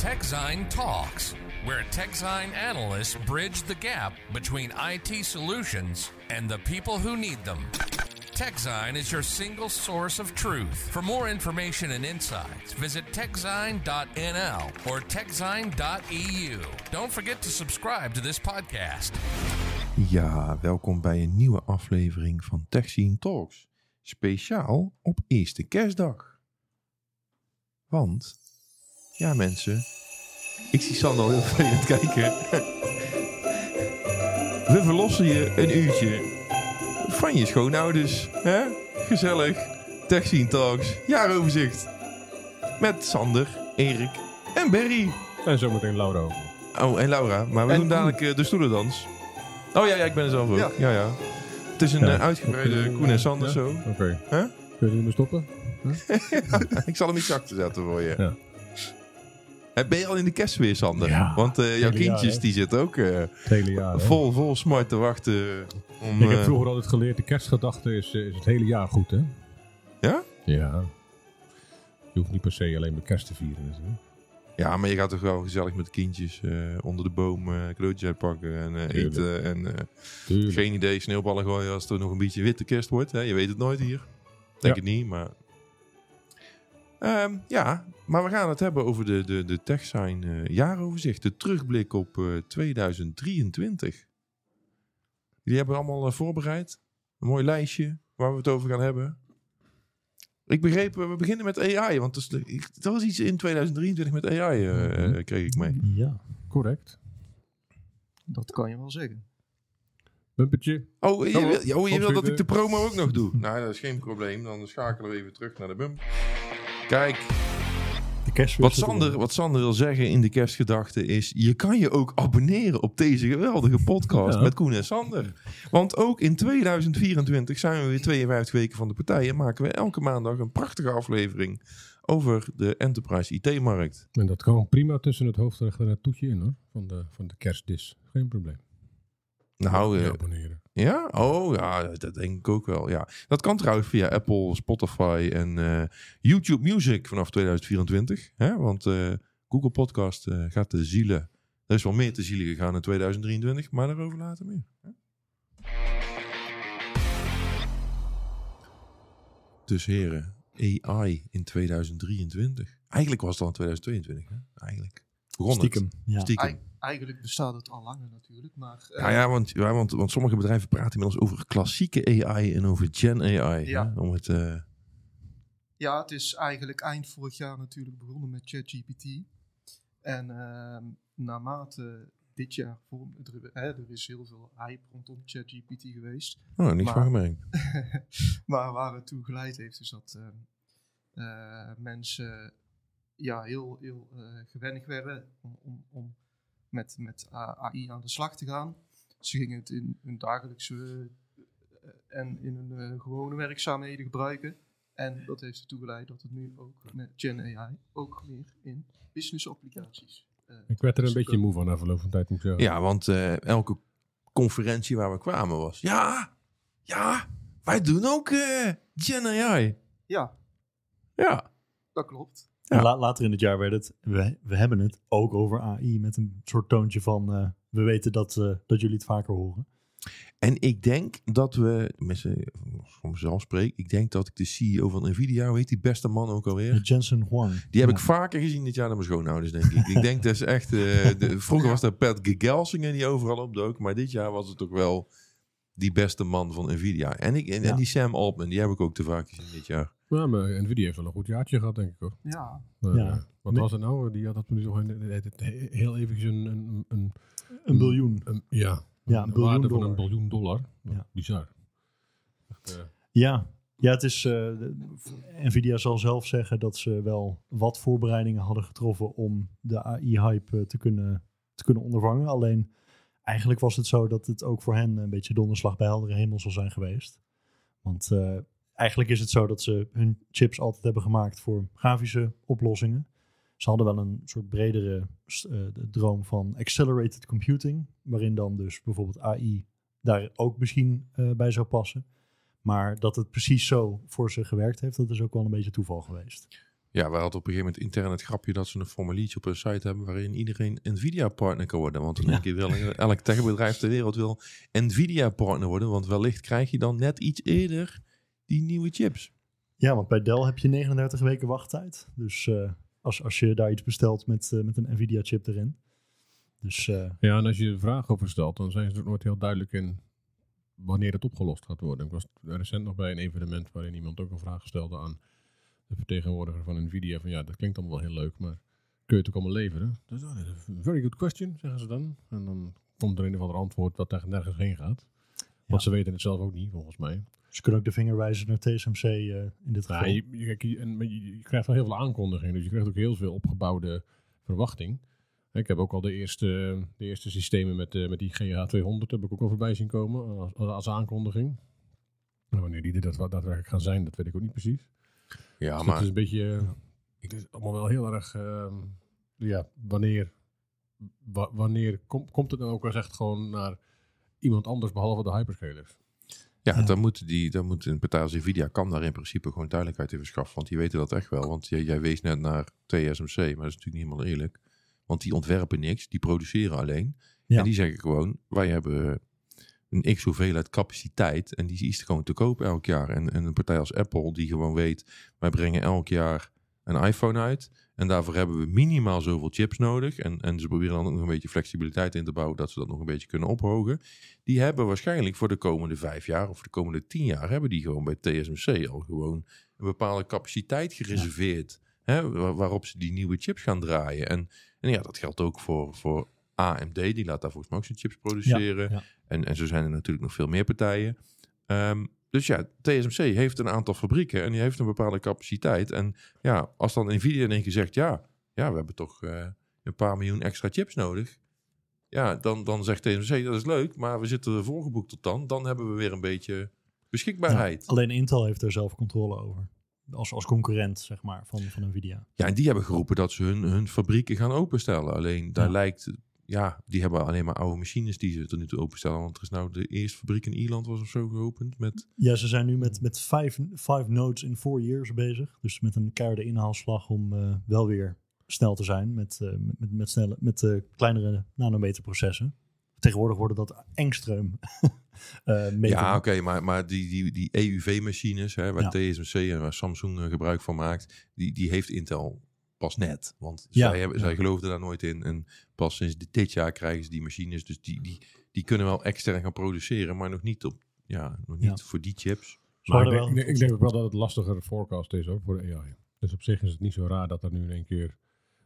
TechZine Talks, where TechZine analysts bridge the gap between IT solutions and the people who need them. TechZine is your single source of truth. For more information and insights, visit techzine.nl or techzine.eu. Don't forget to subscribe to this podcast. Ja, welkom bij een nieuwe aflevering van TechScene Talks. Speciaal op eerste kerstdag. Want, ja mensen, ik zie Sander al heel veel aan het kijken. We verlossen je een uurtje van je schoonouders. Hè? Gezellig. TechScene Talks, jaaroverzicht. Met Sander, Erik en Berry. En zometeen Laura ook. Oh, en Laura. Maar we En doen dadelijk eh, de stoelendans. Oh ja, ja, ik ben er zelf ook. Ja, Ja. ja. Het is een Ja. eh, uitgebreide Koen en Sander zo. Oké. Huh? Kun je ermee stoppen? ik zal hem iets zachter zetten voor je. Ja. Ben je al in de kerst weer, Sander? Ja. Want eh, jouw jaar, kindjes die zitten ook hele jaar. vol, vol smart te wachten om... Ik heb eh, vroeger altijd geleerd, de kerstgedachte is, is het hele jaar goed, hè? Ja? Ja. Je hoeft niet per se alleen met kerst te vieren. natuurlijk. Ja, maar je gaat toch wel gezellig met kindjes onder de boom eh cadeautjes uitpakken en eten. En geen idee, sneeuwballen gooien als het nog een beetje witte kerst wordt. Hè? Je weet het nooit hier. Denk Ja. het niet, maar... Ehm, ja, maar we gaan het hebben over de, de, de TechSign eh, jaaroverzicht. De terugblik op eh, 2023. Jullie hebben allemaal eh, voorbereid. Een mooi lijstje waar we het over gaan hebben. Ik begreep, eh, we beginnen met AI. Want dat, is was iets in 2023 met AI, eh, Mhm. eh, kreeg ik mee. Ja, correct. Dat kan je wel zeggen. Bumpertje. Oh, je, wil, oh, je wil dat ik de promo ook nog doe? nou, dat is geen probleem. Dan schakelen we even terug naar de bump. Kijk, wat Sander, wat Sander wil zeggen in de kerstgedachte is... je kan je ook abonneren op deze geweldige podcast Ja. met Koen en Sander. Want ook in 2024 zijn we weer 52 weken van de partij... en maken we elke maandag een prachtige aflevering... over de enterprise IT-markt. En dat kan prima tussen het hoofdrecht en het toetje in, hoor. Van de, van de kerstdis. Geen probleem. Nou, eh, abonneren. Ja? Oh ja, dat denk ik ook wel. Ja. Dat kan trouwens via Apple, Spotify en eh, YouTube Music vanaf 2024. Hè? Want eh, Google Podcast eh, gaat de zielen. Er is wel meer te zielen gegaan in 2023, maar daarover later meer. Hè? Dus heren, AI in 2023. Eigenlijk was het al in 2022. Hè? Eigenlijk. Begon het. Stiekem. Ja. Stiekem. Eigenlijk bestaat het al langer natuurlijk, maar... eh, Ja, ja, want, ja want, want sommige bedrijven praten inmiddels over klassieke AI en over Gen AI. Ja. Hè? Om het, eh, ja, het is eigenlijk eind vorig jaar natuurlijk begonnen met ChatGPT. En ehm, naarmate dit jaar, vorm, er, hè, er is heel veel hype rondom ChatGPT geweest. oh, niks Maar- van gemerkt. maar waar het toe geleid heeft, is dat ehm, eh, mensen ja, heel, heel eh gewennig werden om, om, om met, met AI aan de slag te gaan. Ze gingen het in hun dagelijkse eh, en in hun eh, gewone werkzaamheden gebruiken. En dat heeft ertoe geleid dat het nu ook met Gen AI ook meer in business applicaties. eh, Ik werd er een beetje moe van na verloop van tijd, moet ik zeggen. Ja, want eh, elke conferentie waar we kwamen was... Ja, ja, wij doen ook Gen AI. Ja, Ja, dat klopt. En la- later in het jaar werd het, we, we hebben het ook over AI met een soort toontje van, eh, we weten dat, eh, dat jullie het vaker horen. en ik denk dat we... Mensen, voor mezelf spreek, ik denk dat ik de CEO van Nvidia... Hoe heet die beste man ook alweer? Jensen Huang. Die heb Ja. ik vaker gezien dit jaar naar mijn schoonouders, denk ik. ik denk dat is echt... eh, de, vroeger was dat Pat Gegelsinger die overal opdook. Maar dit jaar was het toch wel die beste man van Nvidia. En, ik, en, en die Sam Altman, die heb ik ook te vaak gezien dit jaar. Ja, maar Nvidia heeft wel een goed jaartje gehad, denk ik hoor. Ja, Maar, Ja. wat Nee. was het nou? Die had dat nu toch een, heel eventjes een, een, een, Een biljoen. een- ja, Ja, een een biljoen waarde van dollar. een biljoen dollar. Ja. Bizar. Echt, eh, Ja, ja het is, eh, Nvidia zal zelf zeggen dat ze wel wat voorbereidingen hadden getroffen om de AI-hype eh, te kunnen, te kunnen ondervangen. Alleen eigenlijk was het zo dat het ook voor hen een beetje donderslag bij heldere hemel zal zijn geweest. Want eh, eigenlijk is het zo dat ze hun chips altijd hebben gemaakt voor grafische oplossingen. Ze hadden wel een soort bredere eh, droom van accelerated computing, waarin dan dus bijvoorbeeld AI daar ook misschien eh, bij zou passen. Maar dat het precies zo voor ze gewerkt heeft, dat is ook wel een beetje toeval geweest. Ja, we hadden op een gegeven moment intern het grapje dat ze een formuliertje op hun site hebben waarin iedereen Nvidia-partner kan worden. Want dan denk je wel, elk techbedrijf ter wereld wil Nvidia-partner worden, want wellicht krijg je dan net iets eerder die nieuwe chips. Ja, want bij Dell heb je 39 weken wachttijd. Dus eh, als, als je daar iets bestelt met, eh, met een Nvidia-chip erin. Dus eh, Ja, en als je er vragen over stelt, dan zijn ze er nooit heel duidelijk in wanneer het opgelost gaat worden. Ik was recent nog bij een evenement waarin iemand ook een vraag stelde aan de vertegenwoordiger van Nvidia. Van ja, dat klinkt allemaal wel heel leuk, maar kun je het ook allemaal leveren? Dus, oh, dat is een very good question, zeggen ze dan. En dan komt er een of ander antwoord wat daar nergens heen gaat. Want ze weten het zelf ook niet, volgens mij. Ze kunnen ook de vinger wijzen naar TSMC eh, in dit geval. Ja, je, je, krijgt wel heel veel aankondigingen, dus je krijgt ook heel veel opgebouwde verwachting. Ik heb ook al de eerste, de eerste systemen met, eh, met die GH200 heb ik ook al voorbij zien komen als, als aankondiging. Maar wanneer die er dat daadwerkelijk gaan zijn, dat weet ik ook niet precies. Ja, Dus het maar is een beetje, eh, het is allemaal wel heel erg, ehm, ja, wanneer, wa- wanneer kom- komt het dan ook eens echt gewoon naar iemand anders behalve de hyperscalers? Ja, Ja. Dan, moet die, dan moet een partij als Nvidia kan daar in principe gewoon duidelijkheid in verschaffen. Want die weten dat echt wel. Want jij, jij wees net naar TSMC, maar dat is natuurlijk niet helemaal eerlijk. Want die ontwerpen niks, die produceren alleen. Ja. En die zeggen gewoon, wij hebben een x hoeveelheid capaciteit en die is gewoon te koop elk jaar. En, en een partij als Apple die gewoon weet, wij brengen elk jaar een iPhone uit. En daarvoor hebben we minimaal zoveel chips nodig. En, en ze proberen dan ook nog een beetje flexibiliteit in te bouwen, dat ze dat nog een beetje kunnen ophogen. Die hebben waarschijnlijk voor de komende vijf jaar of de komende tien jaar, hebben die gewoon bij TSMC al gewoon een bepaalde capaciteit gereserveerd. Hè, waar- waarop ze die nieuwe chips gaan draaien. En, en ja, dat geldt ook voor, voor AMD. Die laat daar volgens mij ook zijn chips produceren. ja. En, en zo zijn er natuurlijk nog veel meer partijen. Ehm, dus ja, TSMC heeft een aantal fabrieken en die heeft een bepaalde capaciteit. En ja, als dan Nvidia in één keer zegt, ja, ja we hebben toch eh, een paar miljoen extra chips nodig. Ja, dan, dan zegt TSMC, dat is leuk, maar we zitten er voorgeboekt tot dan. Dan hebben we weer een beetje beschikbaarheid. Ja, alleen Intel heeft er zelf controle over. Als, als concurrent, zeg maar, van, van Nvidia. Ja, en die hebben geroepen dat ze hun, hun fabrieken gaan openstellen. Alleen daar Ja. lijkt, ja, die hebben alleen maar oude machines die ze tot nu toe openstellen. Want er is nou de eerste fabriek in Ierland was of zo geopend met... Ja, ze zijn nu met, met vijf, vijf nodes in four years bezig. Dus met een keiharde inhaalslag om eh, wel weer snel te zijn met, eh, met, met, met, snelle, met eh, kleinere nanometerprocessen. Tegenwoordig worden dat engstreum. Ja, oké, maar, maar die, die, die EUV-machines, hè, waar Ja. TSMC en waar Samsung gebruik van maakt, die, die heeft Intel pas net. Want Ja, zij, hebben, ja. zij geloofden daar nooit in. En pas sinds dit- dit jaar krijgen ze die machines. Dus die, die, die kunnen wel extern gaan produceren, maar nog niet, op, ja, nog niet Ja. voor die chips. Maar ik denk, wel- ik, denk, ook wel dat het lastiger forecast is ook voor de AI. Dus op zich is het niet zo raar dat er nu in één keer...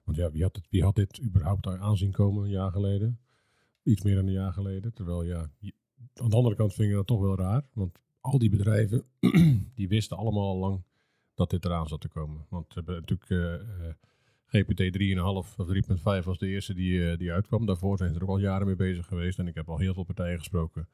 Want ja, wie had, het, wie had dit überhaupt aanzien komen een jaar geleden? Iets meer dan een jaar geleden. Terwijl ja, aan de andere kant vind ik dat toch wel raar. Want al die bedrijven, die wisten allemaal al lang dat dit eraan zat te komen. Want ze hebben natuurlijk eh, eh, GPT 3,5 of 3.5 was de eerste die, eh, die uitkwam. Daarvoor zijn ze er ook al jaren mee bezig geweest. En ik heb al heel veel partijen gesproken.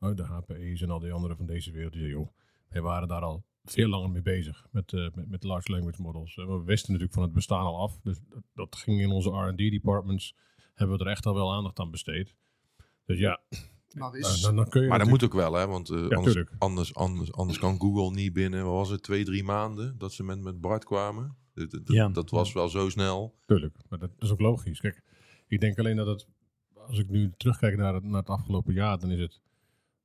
Oh, de HPE's en al die andere van deze wereld. Die zeggen, joh, wij waren daar al veel langer mee bezig met, eh, met, met large language models. Eh, we wisten natuurlijk van het bestaan al af. Dus dat, dat ging in onze R&D departments. Hebben we er echt al wel aandacht aan besteed. Dus ja, Maar is, dan, dan kun je Maar dat natuurlijk- moet ook wel, hè? Want eh, Ja, anders, anders, anders, anders kan Google niet binnen, wat was het, twee, drie maanden dat ze met, met Bart kwamen. Dat, dat, Ja. dat was wel zo snel. Tuurlijk, maar dat is ook logisch. Kijk, ik denk alleen dat het, als ik nu terugkijk naar het, naar het afgelopen jaar, dan is het,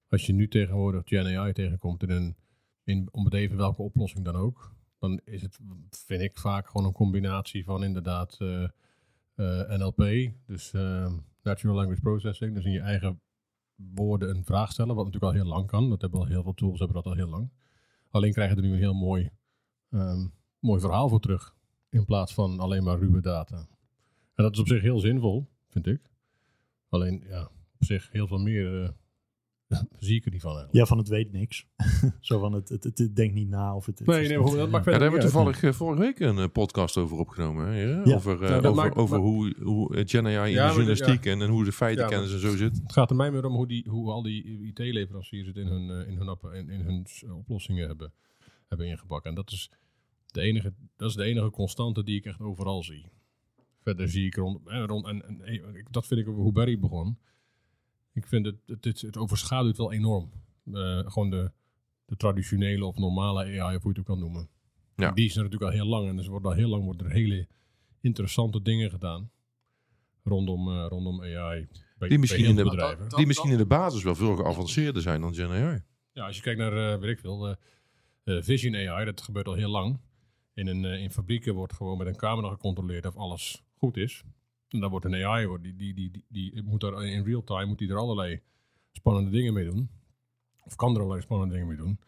als je nu tegenwoordig Gen AI tegenkomt in een, in, om het even welke oplossing dan ook, dan is het, vind ik vaak gewoon een combinatie van inderdaad eh, eh, NLP, dus Natural Language Processing, dus in je eigen woorden een vraag stellen, wat natuurlijk al heel lang kan. Dat hebben al heel veel tools, hebben dat al heel lang. Alleen krijg je er nu een heel mooi, ehm, mooi verhaal voor terug. In plaats van alleen maar ruwe data. En dat is op zich heel zinvol, vind ik. Alleen, ja, op zich heel veel meer eh, zie ik er niet van eigenlijk. Ja, van het weet niks. Zo van het, het, het, het denkt niet na of het... het Nee, is nee, dat eh, maakt Ja, daar hebben we toevallig eh, vorige week een eh, podcast over opgenomen. Hè? Ja. over eh, Ja, over, maakt- over maar- hoe, hoe Gen AI in Ja, de journalistiek en, en hoe de feitenkennis Ja, en zo zit. Het gaat er mij meer om hoe, die, hoe al die IT-leveranciers het in hun, in hun, op- in, in hun oplossingen hebben, hebben ingepakt. En dat is, de enige, dat is de enige constante die ik echt overal zie. Verder zie ik rond, rond en, en dat vind ik over hoe Barry begon. Ik vind het, het, het, het overschaduwt wel enorm. Eh, gewoon de, de traditionele of normale AI, of hoe je het ook kan noemen. Ja. Die is er natuurlijk al heel lang en dus wordt al heel lang worden er hele interessante dingen gedaan rondom, eh, rondom AI. Bij, Die misschien in de- bedrijven. Dat- Die misschien in de basis wel veel geavanceerder zijn dan Gen AI. Ja, als je kijkt naar, eh, weet ik veel, Vision AI, dat gebeurt al heel lang. In, een, in fabrieken wordt gewoon met een camera gecontroleerd of alles goed is. En dan wordt een AI, wordt, die, die, die, die, die moet er in real time moet die er allerlei spannende dingen mee doen. Of kan er allerlei spannende dingen mee doen.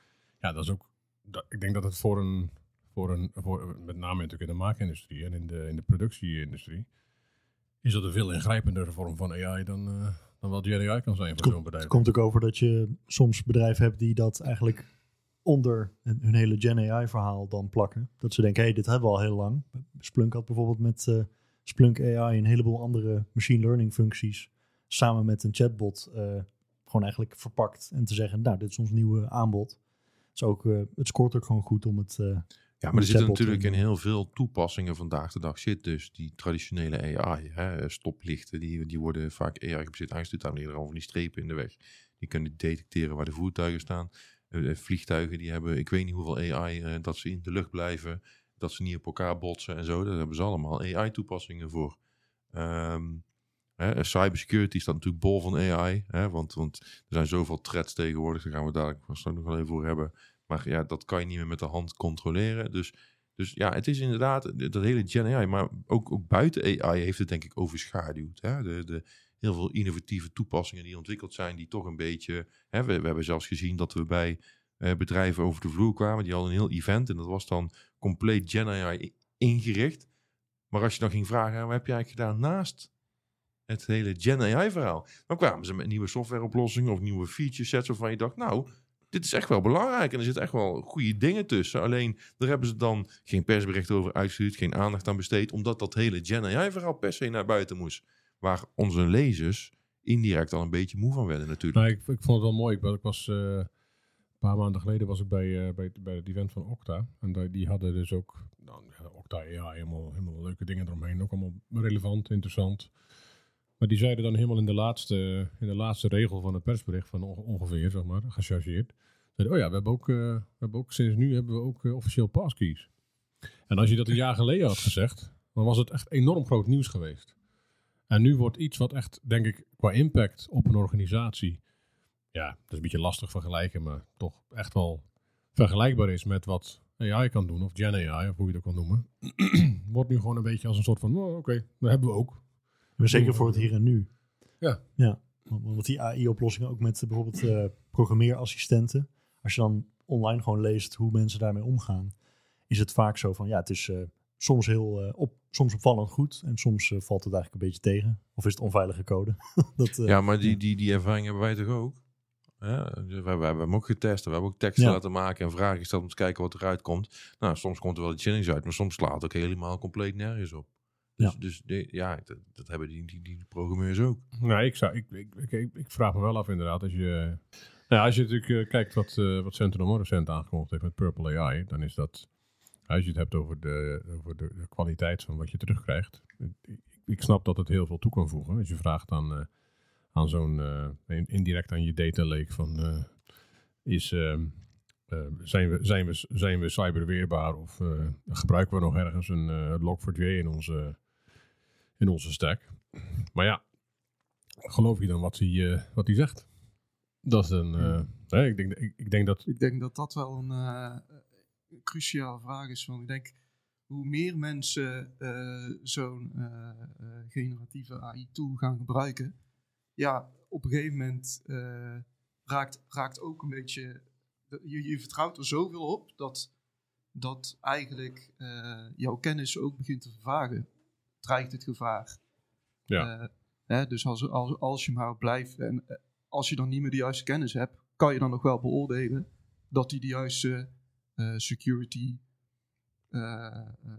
Ja, dat is ook, dat, ik denk dat het voor een, voor een voor, met name natuurlijk in de maakindustrie en in de, in de productieindustrie, is dat een veel ingrijpendere vorm van AI dan, eh, dan wat Gen AI kan zijn voor zo'n bedrijf. Het komt ook over dat je soms bedrijven hebt die dat eigenlijk onder hun hun hele Gen AI verhaal dan plakken. Dat ze denken, hé, hey, dit hebben we al heel lang. Splunk had bijvoorbeeld met eh, Splunk AI een heleboel andere machine learning functies samen met een chatbot eh, gewoon eigenlijk verpakt en te zeggen, nou, dit is ons nieuwe aanbod. Het, is ook, eh, het scoort ook gewoon goed om het... eh, Ja, maar er zitten natuurlijk in- heel veel toepassingen vandaag de dag zit dus die traditionele AI. Hè, stoplichten, die, die worden vaak AI gebaseerd aangestuurd. Daar liggen al van die strepen in de weg. Die kunnen detecteren waar de voertuigen staan. Vliegtuigen die hebben, ik weet niet hoeveel AI, dat ze in de lucht blijven. Dat ze niet op elkaar botsen en zo. Daar hebben ze allemaal AI-toepassingen voor. Ehm, hè, cybersecurity staat natuurlijk bol van AI. Hè, want, want er zijn zoveel threats tegenwoordig. Daar gaan we dadelijk straks nog wel even voor hebben. Maar ja, dat kan je niet meer met de hand controleren. Dus, dus ja, het is inderdaad dat hele Gen AI. Maar ook, ook buiten AI heeft het denk ik overschaduwd. Hè? De, de, heel veel innovatieve toepassingen die ontwikkeld zijn, die toch een beetje... Hè, we, we hebben zelfs gezien dat we bij eh, bedrijven over de vloer kwamen. Die hadden een heel event en dat was dan compleet Gen AI ingericht. Maar als je dan ging vragen, wat heb je eigenlijk gedaan naast het hele Gen AI verhaal? Dan kwamen ze met nieuwe softwareoplossingen of nieuwe feature sets waarvan je dacht, nou, dit is echt wel belangrijk en er zitten echt wel goede dingen tussen. Alleen daar hebben ze dan geen persbericht over uitgestuurd, geen aandacht aan besteed, omdat dat hele Gen AI verhaal per se naar buiten moest. Waar onze lezers indirect al een beetje moe van werden natuurlijk. Nou, ik, ik vond het wel mooi. Ik was, eh, paar maanden geleden was ik bij, eh, bij, bij het event van Okta. En die, hadden dus ook, nou, ja, Okta AI, helemaal, helemaal leuke dingen eromheen. Ook allemaal relevant, interessant. Maar die zeiden dan helemaal in de laatste, in de laatste regel van het persbericht, van onge- ongeveer, zeg maar, gechargeerd. Oh ja, we hebben ook, eh, we hebben ook sinds nu hebben we ook eh, officieel passkeys. En als je dat een jaar geleden had gezegd, dan was het echt enorm groot nieuws geweest. En nu wordt iets wat echt, denk ik, qua impact op een organisatie, ja, dat is een beetje lastig vergelijken, maar toch echt wel vergelijkbaar is met wat AI kan doen, of Gen AI, of hoe je dat kan noemen, wordt nu gewoon een beetje als een soort van, oh, oké, dat hebben we ook. Maar zeker voor het hier en nu. Ja. Ja, want die AI-oplossingen ook met eh, bijvoorbeeld eh, programmeerassistenten. Als je dan online gewoon leest hoe mensen daarmee omgaan, is het vaak zo van, ja, het is eh, soms heel eh, op, soms opvallend goed en soms valt het eigenlijk een beetje tegen. Of is het onveilige code? dat, eh, Ja, maar die, die, die ervaring hebben wij toch ook? Ja, we, we hebben hem ook getest. We hebben ook teksten Ja. laten maken en vragen gesteld om te kijken wat eruit komt. Nou, soms komt er wel iets zinnigs uit, maar soms slaat het ook helemaal compleet nergens op. Dus, Ja. dus de- ja, dat, dat hebben die, die, die programmeurs ook. Nou, ik, zou, ik, ik, ik, ik, ik vraag me wel af inderdaad, als je, nou ja, als je natuurlijk eh, kijkt wat, eh wat Sentinel recent aangekondigd heeft met Purple AI, dan is dat, als je het hebt over de, over de, de kwaliteit van wat je terugkrijgt, ik, ik snap dat het heel veel toe kan voegen. Als je vraagt aan, eh, aan zo'n, eh, in- indirect aan je data lake van, eh, is, ehm, eh, zijn, we, zijn, we, zijn we cyberweerbaar of gebruiken we nog ergens een eh, Log4j in onze, in onze stack? Maar ja, geloof je dan wat hij, wat hij zegt? Dat is een. hè, ik, denk, ik, ik denk dat. Ik denk dat dat wel een cruciale vraag is. Want ik denk, hoe meer mensen zo'n generatieve AI-tool gaan gebruiken, ja, op een gegeven moment eh, raakt, raakt ook een beetje. Je, je vertrouwt er zoveel op dat, dat eigenlijk eh, jouw kennis ook begint te vervagen. Dreigt het gevaar. Ja. Eh, hè, dus als, als, als je maar blijft en als je dan niet meer de juiste kennis hebt, kan je dan nog wel beoordelen dat hij de juiste security,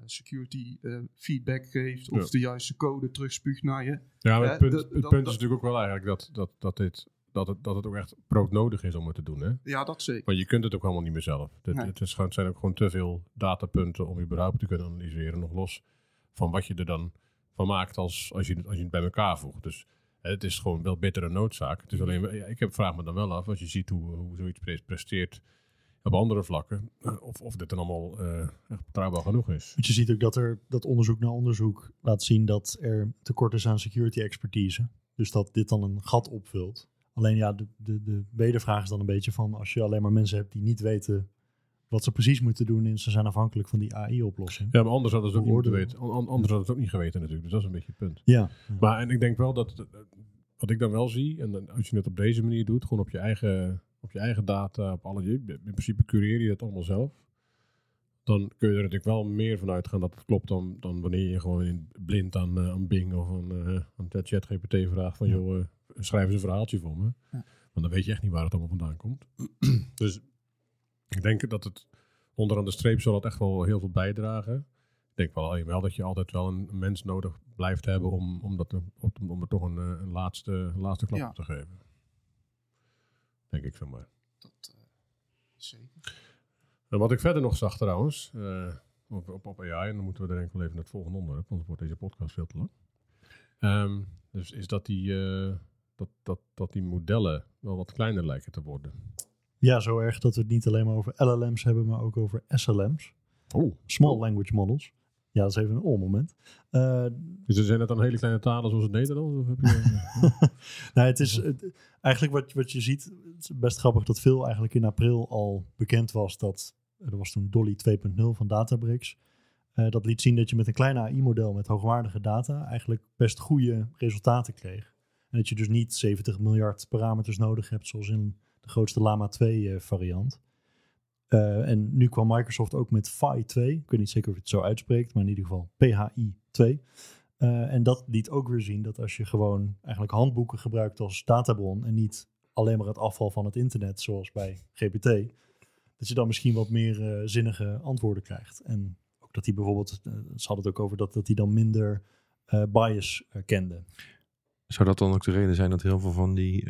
security eh, feedback geeft of Ja. de juiste code terugspuugt naar je. Ja, maar het punt, het punt dat- is natuurlijk ook wel eigenlijk dat, dat, dat, dit, dat, het, dat het ook echt broodnodig is om het te doen. Hè? Ja, dat zeker. Want je kunt het ook allemaal niet meer zelf. Het, Nee. het, is gewoon, het zijn ook gewoon te veel datapunten om überhaupt te kunnen analyseren. Nog los van wat je er dan van maakt als, als, je, het- als je het bij elkaar voegt. Dus hè, het is gewoon wel bittere noodzaak. Het is alleen, ja, ik heb, vraag me dan wel af, als je ziet hoe, hoe zoiets pre- presteert op andere vlakken. eh, of, of dit dan allemaal eh, echt betrouwbaar genoeg is. Want je ziet ook dat er dat onderzoek naar onderzoek laat zien dat er tekort is aan security expertise. Dus dat dit dan een gat opvult. Alleen ja, de, de, de wedervraag is dan een beetje van als je alleen maar mensen hebt die niet weten wat ze precies moeten doen en ze zijn afhankelijk van die AI-oplossing. Ja, maar anders hadden ze het ook niet moeten weten. An- an- Anders hadden ze het ook niet geweten natuurlijk. Dus dat is een beetje het punt. Ja, Maar en ik denk wel dat, eh, wat ik dan wel zie, en dan, als je het op deze manier doet, gewoon op je eigen, op je eigen data, op alle, je- in principe cureer je het allemaal zelf. Dan kun je er natuurlijk wel meer van uitgaan dat het klopt dan, dan wanneer je gewoon in, blind aan, eh, aan Bing of aan, uh, aan ChatGPT vraagt van, Ja. joh, eh, schrijf eens een verhaaltje voor me. Ja. Want dan weet je echt niet waar het allemaal vandaan komt. dus ik denk dat het onderaan de streep zal het echt wel heel veel bijdragen. Ik denk wel, wel dat je altijd wel een mens nodig blijft hebben om, om, dat, om, om er toch een, een laatste, laatste klap Ja. op te geven. Denk ik. Dat, eh, zeker. En wat ik verder nog zag trouwens, eh, op, op, op AI, en dan moeten we er denk ik wel even naar het volgende onderwerp, anders wordt deze podcast veel te lang. Ehm, dus is dat die, eh, dat, dat, dat die modellen wel wat kleiner lijken te worden. ja, zo erg dat we het niet alleen maar over LLM's hebben, maar ook over SLM's. Oh. Small Language Models. Ja, dat is even een oh-moment. Eh, Dus zijn het dan hele kleine talen zoals het Nederlands? Of heb je, nou, het is het- eigenlijk wat, wat je ziet, het is best grappig dat veel eigenlijk in april al bekend was dat, er was toen Dolly 2.0 van Databricks. Eh, dat liet zien dat je met een klein AI-model met hoogwaardige data eigenlijk best goede resultaten kreeg. En dat je dus niet 70 miljard parameters nodig hebt, zoals in de grootste Lama 2 eh, Eh, en nu kwam Microsoft ook met Phi 2. Ik weet niet zeker of je het zo uitspreekt, maar in ieder geval PHI 2. Eh, en dat liet ook weer zien dat als je gewoon eigenlijk handboeken gebruikt als databron en niet alleen maar het afval van het internet, zoals bij GPT, dat je dan misschien wat meer eh, zinnige antwoorden krijgt. En ook dat hij bijvoorbeeld, ze hadden het ook over dat, dat hij dan minder bias kende. Zou dat dan ook de reden zijn dat heel veel van die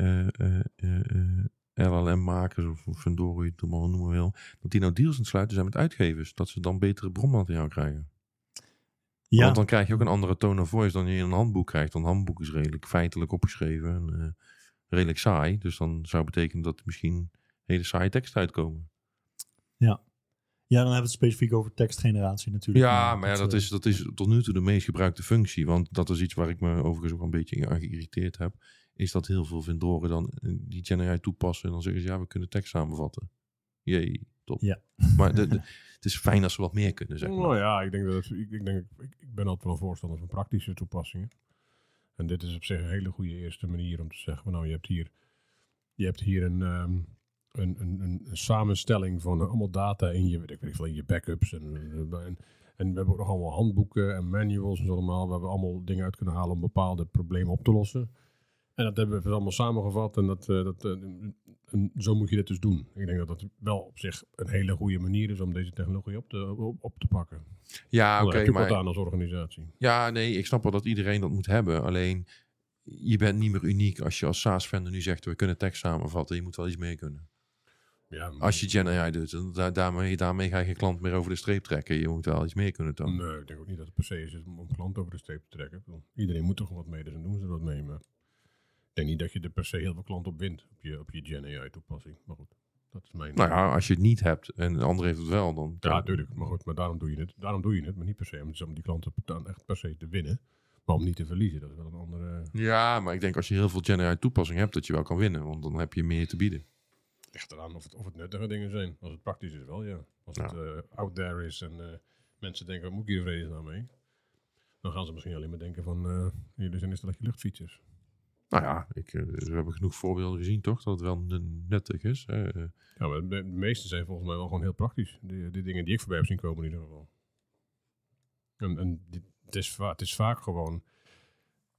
LLM-makers of, of Vendor, hoe je het maar noemen wil, dat die nou deals aan het sluiten zijn met uitgevers, dat ze dan betere bronmateriaal krijgen? Ja, Want dan krijg je ook een andere tone of voice dan je in een handboek krijgt. Want een handboek is redelijk feitelijk opgeschreven en eh, redelijk saai. Dus dan zou betekenen dat er misschien hele saaie teksten uitkomen. ja, dan hebben we het specifiek over tekstgeneratie natuurlijk. Ja, maar ja, dat eh, is, dat is tot nu toe de meest gebruikte functie. Want dat is iets waar ik me overigens ook een beetje aan geïrriteerd heb. Is dat heel veel vendoren dan eh, die GenAI toepassen. En dan zeggen ze, ja, we kunnen tekst samenvatten. Jee, top. Ja. Maar de, de- het is fijn als ze wat meer kunnen, zeg maar. Nou ja, ik denk dat het- ik, ik, denk, ik, ik ben altijd wel voorstander van praktische toepassingen. En dit is op zich een hele goede eerste manier om te zeggen, nou je hebt hier, je hebt hier een, ehm, een, een, een, een samenstelling van eh, allemaal data in je, weet ik weet veel, in je backups. En, en, en we hebben ook nog allemaal handboeken en manuals en zo allemaal, waar we allemaal dingen uit kunnen halen om bepaalde problemen op te lossen. En dat hebben we allemaal samengevat en dat, eh, dat, eh, en zo moet je dit dus doen. Ik denk dat dat wel op zich een hele goede manier is om deze technologie op te, op, op te pakken. Ja, oké, wat maar... aan als organisatie. Ja, nee, ik snap wel dat iedereen dat moet hebben. Alleen, je bent niet meer uniek als je als SaaS-vendor nu zegt... we kunnen tekst samenvatten, je moet wel iets meer kunnen. Ja, Als je Gen AI doet, dan da- daarmee, daarmee ga je geen klant meer over de streep trekken. Je moet wel iets meer kunnen tonen. Nee, ik denk ook niet dat het per se is om klanten over de streep te trekken. Iedereen moet gewoon wat mee, dus dan doen ze wat mee. Maar denk niet dat je er per se heel veel klanten op wint, op je, op je Gen AI toepassing. Maar goed, dat is mijn... Nou ja, als je het niet hebt en de ander heeft het wel, dan... Ja, natuurlijk. Maar goed, maar daarom doe je het. Daarom doe je het, maar niet per se om, om die klanten dan echt per se te winnen. Maar om niet te verliezen, dat is wel een andere... Ja, maar ik denk als je heel veel Gen AI toepassing hebt, dat je wel kan winnen. Want dan heb je meer te bieden. Ligt eraan of het, of het nuttige dingen zijn. Als het praktisch is wel, ja. Als het eh, out there is en eh, mensen denken, wat moet ik hier vredesnaam mee? Dan gaan ze misschien alleen maar denken van, eh jullie zijn installatie luchtfietsers. Nou ja, ik, eh, we hebben genoeg voorbeelden gezien, toch? Dat het wel nuttig is. hè. Eh, Ja, maar de, de meeste zijn volgens mij wel gewoon heel praktisch. Die dingen die ik voorbij heb zien komen in ieder geval. Het, is het is vaak gewoon,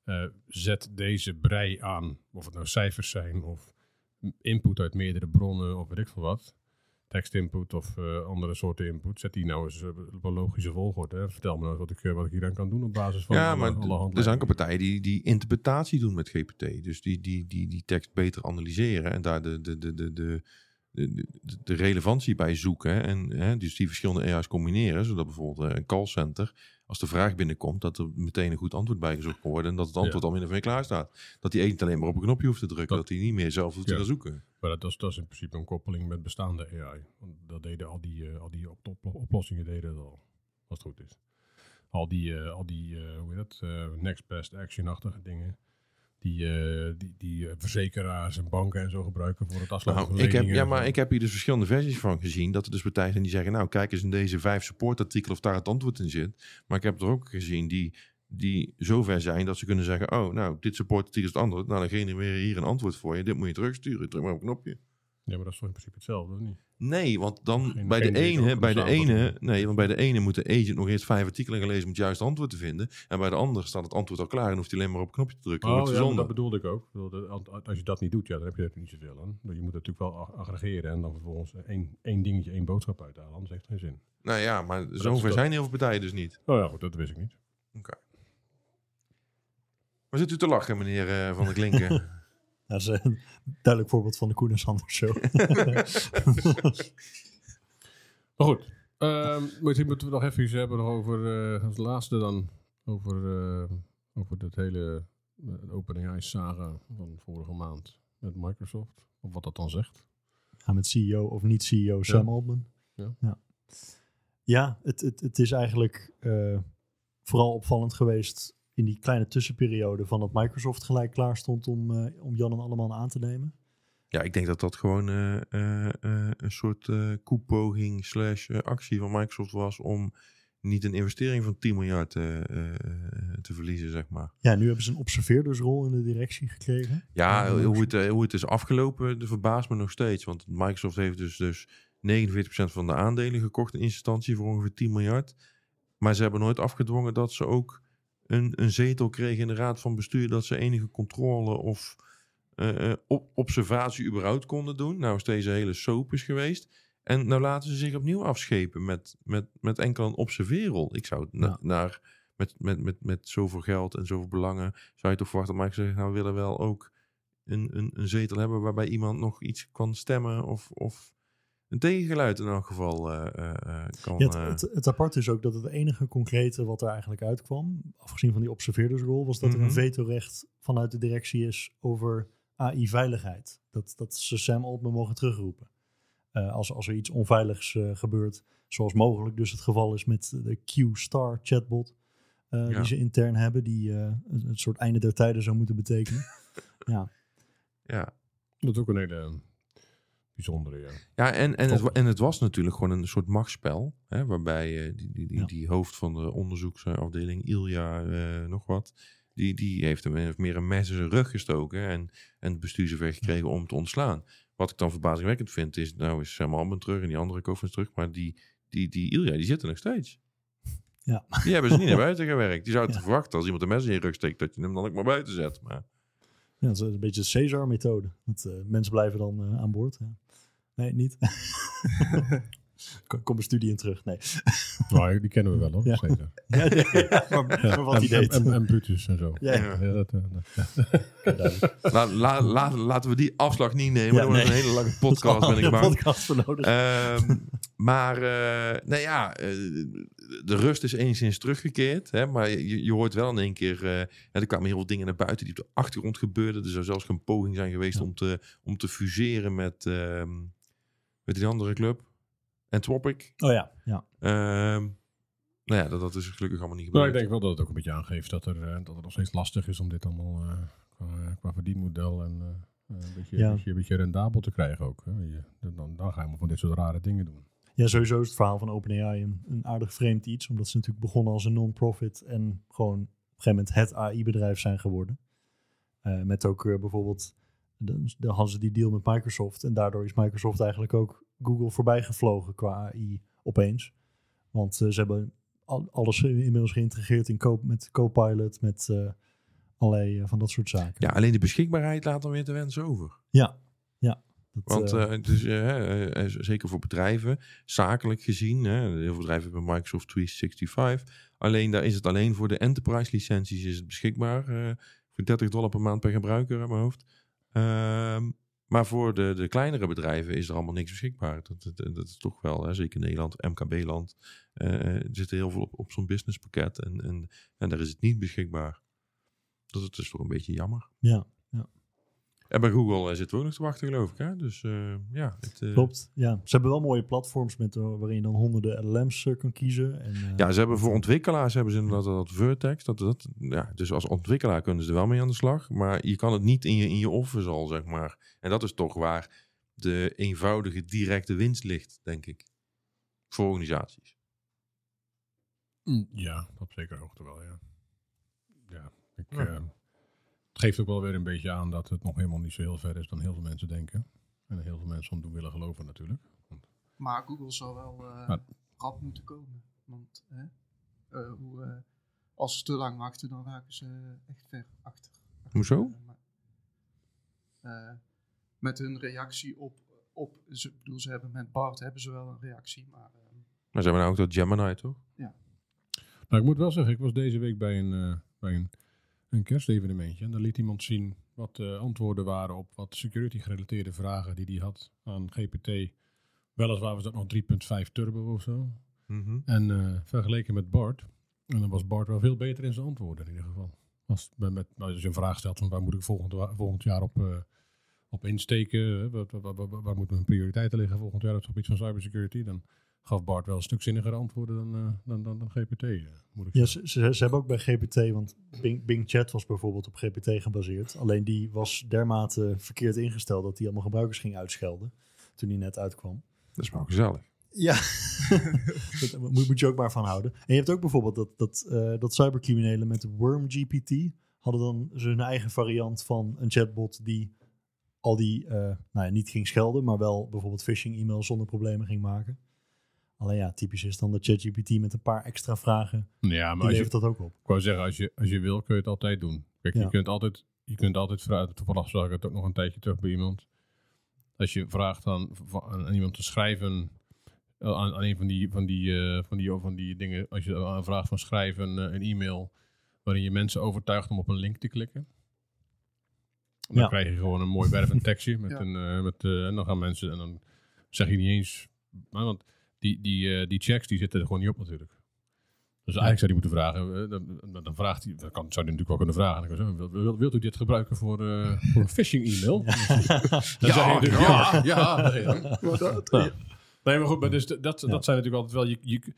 eh, zet deze brei aan. Of het nou cijfers zijn of input uit meerdere bronnen of weet ik veel wat. Tekstinput of eh, andere soorten input. Zet die nou eens eh, op een logische volgorde. Hè. Vertel me nou eens wat ik, eh, wat ik hier aan kan doen op basis van ja, alle, maar alle er zijn ook partijen die, die interpretatie doen met GPT. Dus die, die, die, die tekst beter analyseren en daar de, de, de, de, de, de, relevantie bij zoeken. hè, En hè, dus die verschillende AI's combineren. Zodat bijvoorbeeld eh, een callcenter, als de vraag binnenkomt, dat er meteen een goed antwoord bijgezocht kan worden. En dat het antwoord al min of meer klaar staat. Dat die agent alleen maar op een knopje hoeft te drukken. Dat, hij niet meer zelf hoeft te gaan zoeken. Maar dat, is, dat is in principe een koppeling met bestaande AI. Want dat deden al die, eh, al die op, op- oplossingen deden dat al. Als het goed is. Al die, eh, al die hoe heet dat, next best action-achtige dingen. Die, eh, die, die eh, verzekeraars en banken en zo gebruiken voor het afsluiten Nou, van ik heb, ja, maar ik heb hier dus verschillende versies van gezien. Dat er dus partijen zijn die zeggen, nou kijk eens in deze vijf supportartikelen of daar het antwoord in zit. Maar ik heb er ook gezien die, die zover zijn dat ze kunnen zeggen, oh nou, dit supportartikel is het antwoord. Nou, dan genereren we hier een antwoord voor je. Dit moet je terugsturen. Druk maar op een knopje. Ja, maar dat is toch in principe hetzelfde, of niet? Nee, want dan Geen- bij de ene, bij de ene, nee, want bij de ene moet de agent nog eerst vijf artikelen gaan lezen om het juiste antwoord te vinden. En bij de andere staat het antwoord al klaar en hoeft hij alleen maar op een knopje te drukken. Oh, ja, dat bedoelde ik ook. Als- je dat niet doet, ja, dan heb je er niet zoveel aan. Je moet natuurlijk wel ag- aggregeren en dan vervolgens één, één dingetje, één boodschap uithalen. Anders heeft het geen zin. Nou ja, maar zover zijn heel veel partijen dus niet. Oh ja, goed, dat wist ik niet. Maar zit u te lachen, meneer eh, Van der Klinken? Dat is een duidelijk voorbeeld van de Koen en Sander show. Maar goed, ehm, misschien moeten we nog even iets hebben over, eh, als laatste dan, over, eh, over dat hele uh, OpenAI-saga van vorige maand met Microsoft. Of wat dat dan zegt. Gaan met CEO of niet CEO Sam Altman. Ja. ja. Ja, het, het, het is eigenlijk eh, vooral opvallend geweest in die kleine tussenperiode van dat Microsoft gelijk klaar stond om, eh, om Jan en allemaal aan te nemen. Ja, ik denk dat dat gewoon eh, eh, een soort koepoging slash actie van Microsoft was om niet een investering van 10 miljard te verliezen, zeg maar. Ja, nu hebben ze een observeerdersrol in de directie gekregen. Ja, hoe het, hoe het is afgelopen, dat verbaast me nog steeds. Want Microsoft heeft dus, dus 49% van de aandelen gekocht in instantie voor ongeveer 10 miljard. Maar ze hebben nooit afgedwongen dat ze ook een, een zetel kregen in de raad van bestuur. Dat ze enige controle of eh, eh, op, observatie überhaupt konden doen. Nou is deze hele soap is geweest. En nou laten ze zich opnieuw afschepen met, met, met enkel een observeerrol. Ik zou na- Ja. naar, met, met, met, met zoveel geld en zoveel belangen, zou je toch verwachten, maar ik zeg, nou we willen wel ook een, een, een zetel hebben waarbij iemand nog iets kan stemmen of, of een tegengeluid in elk geval eh, eh, eh, kan. Ja, het, het, het apart is ook dat het enige concrete wat er eigenlijk uitkwam, afgezien van die observeerdersrol, was dat er Mhm. een vetorecht vanuit de directie is over AI-veiligheid. Dat, dat ze Sam Altman mogen terugroepen. Eh, als, als er iets onveiligs eh, gebeurt, zoals mogelijk dus het geval is met de Q-Star chatbot, eh, Ja. die ze intern hebben, die eh, een, een soort einde der tijden zou moeten betekenen. ja, ja, Dat is ook een hele bijzondere, ja. Ja, en, en, het, en het was natuurlijk gewoon een soort machtsspel. Hè, waarbij eh, die, die, die, Ja. die hoofd van de onderzoeksafdeling, Ilja, eh, nog wat. Die, die heeft hem heeft meer een mes in zijn rug gestoken. En, en het bestuur zover gekregen om te ontslaan. Wat ik dan verbazingwekkend vind is, nou is Sam terug en die andere Kofans terug. Maar die, die, die Ilja, die zitten nog steeds. Ja. Die hebben ze niet naar buiten gewerkt. Die zouden Ja. verwachten als iemand een mes in je rug steekt, dat je hem dan ook maar buiten zet. Maar ja dat is een beetje de Caesar-methode. Dat, eh, mensen blijven dan aan boord. Ja. Nee, niet. Kom- Kom een studie in terug. Nee. Nou, die kennen we wel hoor, Ja. Caesar. Ja, nee, ja, maar, maar wat en, hij en, deed. en, en Brutus en zo. Ja, Ja. Ja, dat, eh, la, la, la- laten we die afslag niet nemen. Ja, dat wordt een hele lange podcast, ben ik bang. podcast voor nodig. Ehm, maar, eh, nou ja, eh, de rust is enigszins teruggekeerd. Hè, maar je, je hoort wel in één keer... eh, hè, er kwamen heel veel dingen naar buiten die op de achtergrond gebeurden. Er zou zelfs een poging zijn geweest Ja. om, te, om te fuseren met, ehm, met die andere club. Anthropic. oh ja, ja. Ehm, nou ja, dat, dat is gelukkig allemaal niet Nou, gebeurd. ik denk wel dat het ook een beetje aangeeft dat, er, eh, dat het nog steeds lastig is om dit allemaal eh, qua, qua verdienmodel en eh, een, beetje, Ja. een, beetje, een beetje rendabel te krijgen ook. Hè. Je, dan, dan ga je maar van dit soort rare dingen doen. ja, sowieso is het verhaal van OpenAI een, een aardig vreemd iets. Omdat ze natuurlijk begonnen als een non-profit en gewoon op een gegeven moment het AI-bedrijf zijn geworden. Eh, met ook eh, bijvoorbeeld, de, de, hadden ze die deal met Microsoft. En daardoor is Microsoft eigenlijk ook Google voorbij gevlogen qua AI opeens. Want eh, ze hebben al- alles inmiddels geïntegreerd in co met Copilot, met eh, allerlei eh, van dat soort zaken. Ja, alleen de beschikbaarheid laat dan weer te wensen over. ja. ja. Dat, Want het is, zeker voor bedrijven, zakelijk gezien, heel veel bedrijven hebben Microsoft 365. Alleen daar is het alleen voor de enterprise licenties is het beschikbaar. voor 30 dollar per maand per gebruiker aan mijn hoofd. Ehm, Maar voor de, de kleinere bedrijven is er allemaal niks beschikbaar. Dat, dat, dat is toch wel, hè, zeker in Nederland, MKB-land, eh zit er heel veel op, op zo'n businesspakket. En, en, en daar is het niet beschikbaar. Het is toch een beetje jammer. Ja, En bij Google eh, zitten we ook nog te wachten, geloof ik. Hè? Dus eh, ja, het, eh, klopt. Ja. Ze hebben wel mooie platforms met, waarin je dan honderden LLM's eh, kan kiezen. En, eh, Ja, ze hebben voor ontwikkelaars hebben ze inderdaad dat Vertex. Dat, dat, ja, dus als ontwikkelaar kunnen ze er wel mee aan de slag. Maar je kan het niet in je, in je office al, zeg maar. En dat is toch waar de eenvoudige, directe winst ligt, denk ik. Voor organisaties. Mm, Ja, op zekere hoogte wel, ja. Ja, ik, Ja. Het geeft ook wel weer een beetje aan dat het nog helemaal niet zo heel ver is dan heel veel mensen denken. En heel veel mensen om doen willen geloven natuurlijk. Maar Google zal wel eh Maar- rap moeten komen. Want hè, eh, hoe, eh, als ze te lang wachten, dan raken ze echt ver achter. Hoezo? Maar, met hun reactie op, op ze, ik bedoel, ze hebben met Bart hebben ze wel een reactie, maar Maar ze hebben nou ook dat Gemini, toch? Nou, ik moet wel zeggen, ik was deze week bij een, eh, bij een, een kerstevenementje. En daar liet iemand zien wat de antwoorden waren op wat security gerelateerde vragen die hij had aan GPT. Weliswaar was dat nog 3.5 turbo of zo. Mhm. En eh, vergeleken met Bart. En dan was Bart wel veel beter in zijn antwoorden in ieder geval. Als, met, met, als je een vraag stelt van waar moet ik volgend, volgend jaar op, eh, op insteken. wat- wat- waar moeten mijn prioriteiten liggen volgend jaar op het gebied van cybersecurity. Dan gaf Bart wel een stuk zinniger antwoorden dan, eh, dan, dan, dan GPT. eh, moet ik Ja, ze, ze, ze hebben ook bij GPT, want Bing, Bing Chat was bijvoorbeeld op GPT gebaseerd. Alleen die was dermate verkeerd ingesteld dat hij allemaal gebruikers ging uitschelden toen hij net uitkwam. Dat is wel gezellig. Ja, dat moet, moet je ook maar van houden. En je hebt ook bijvoorbeeld dat, dat, eh, dat cybercriminelen met WormGPT hadden dan hun eigen variant van een chatbot die al die, eh, nou ja, niet ging schelden, maar wel bijvoorbeeld phishing e-mails zonder problemen ging maken. Alleen ja, typisch is dan dat ChatGPT met een paar extra vragen, Ja, maar die als je, levert dat ook op. ik wou zeggen, als je, als je wil kun je het altijd doen. Kijk, Ja. je kunt altijd, je kunt altijd vragen. Toevallig zag ik het ook nog een tijdje terug bij iemand. Als je vraagt aan, aan iemand te schrijven eh, aan, aan een van die, van, die, eh, van, die, van die dingen. Als je aan vraagt van schrijven een, een e-mail waarin je mensen overtuigt om op een link te klikken. Dan Ja. krijg je gewoon een mooi wervend tekstje. Met Ja. een, eh, met, eh, en dan gaan mensen, en dan zeg je niet eens. maar Want die, die, eh, die checks die zitten er gewoon niet op natuurlijk. Dus eigenlijk zou die moeten vragen. eh, dan, dan, dan vraagt hij, dat kan, zou hij natuurlijk wel kunnen vragen. Dan kan hij zo, wil, wil- wilt u dit gebruiken voor, eh, voor een phishing e-mail? Dan zeg je natuurlijk, ja, ja. nee, dan. Nee, maar goed, maar dus dat, dat zijn natuurlijk altijd wel. Je, je,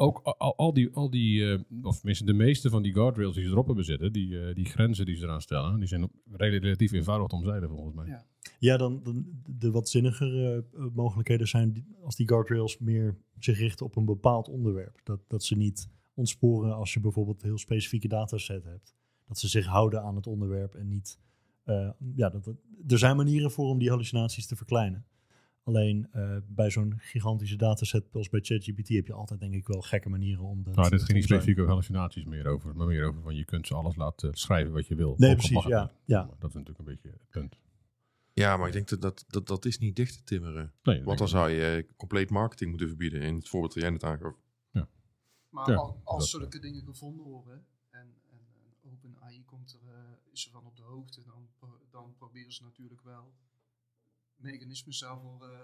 ook al, al die, al die eh, of tenminste de meeste van die guardrails die ze erop hebben zitten, die, eh, die grenzen die ze eraan stellen, die zijn relatief eenvoudig te omzeilen volgens mij. Ja. Ja, dan, dan de wat zinnigere eh, mogelijkheden zijn die- als die guardrails meer zich richten op een bepaald onderwerp. Dat, dat ze niet ontsporen als je bijvoorbeeld een heel specifieke dataset hebt. Dat ze zich houden aan het onderwerp en niet... eh, ja, dat, dat- er zijn manieren voor om die hallucinaties te verkleinen. Alleen eh, bij zo'n gigantische dataset als bij ChatGPT heb je altijd denk ik wel gekke manieren om dat Nou, dit te ging niet specifiek over hallucinaties meer over, maar meer over van je kunt ze alles laten schrijven wat je wil. Nee, precies, ja, ja. Maar Dat is natuurlijk een beetje het punt. Ja, maar ik denk dat dat, dat, dat is niet dicht te timmeren. Nee, Want dan zou je eh, compleet marketing moeten verbieden. In het voorbeeld dat jij net aangaf. Maar Ja, al- als zulke dingen gevonden worden en, en, en OpenAI komt er, eh, is er van op de hoogte, dan, dan proberen ze natuurlijk wel mechanismen daarvoor eh,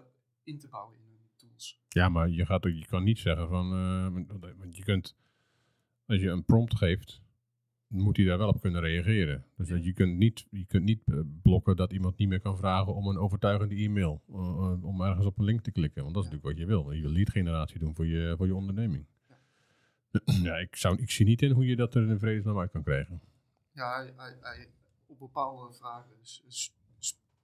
in te bouwen in hun tools. Ja, maar je, gaat ook, je kan niet zeggen van. eh, want- je kunt. Als je een prompt geeft. moet hij daar wel op kunnen reageren. Dus dat je kunt niet, je kunt niet eh, blokken dat iemand niet meer kan vragen om een overtuigende e-mail. om ergens op een link te klikken. Want dat is natuurlijk wat je wil. Je wil lead generatie doen voor je, voor je onderneming. Ja, ik, zou, ik zie niet in hoe je dat er in vredesnaam uit kan krijgen. Ja, hij, hij, op bepaalde vragen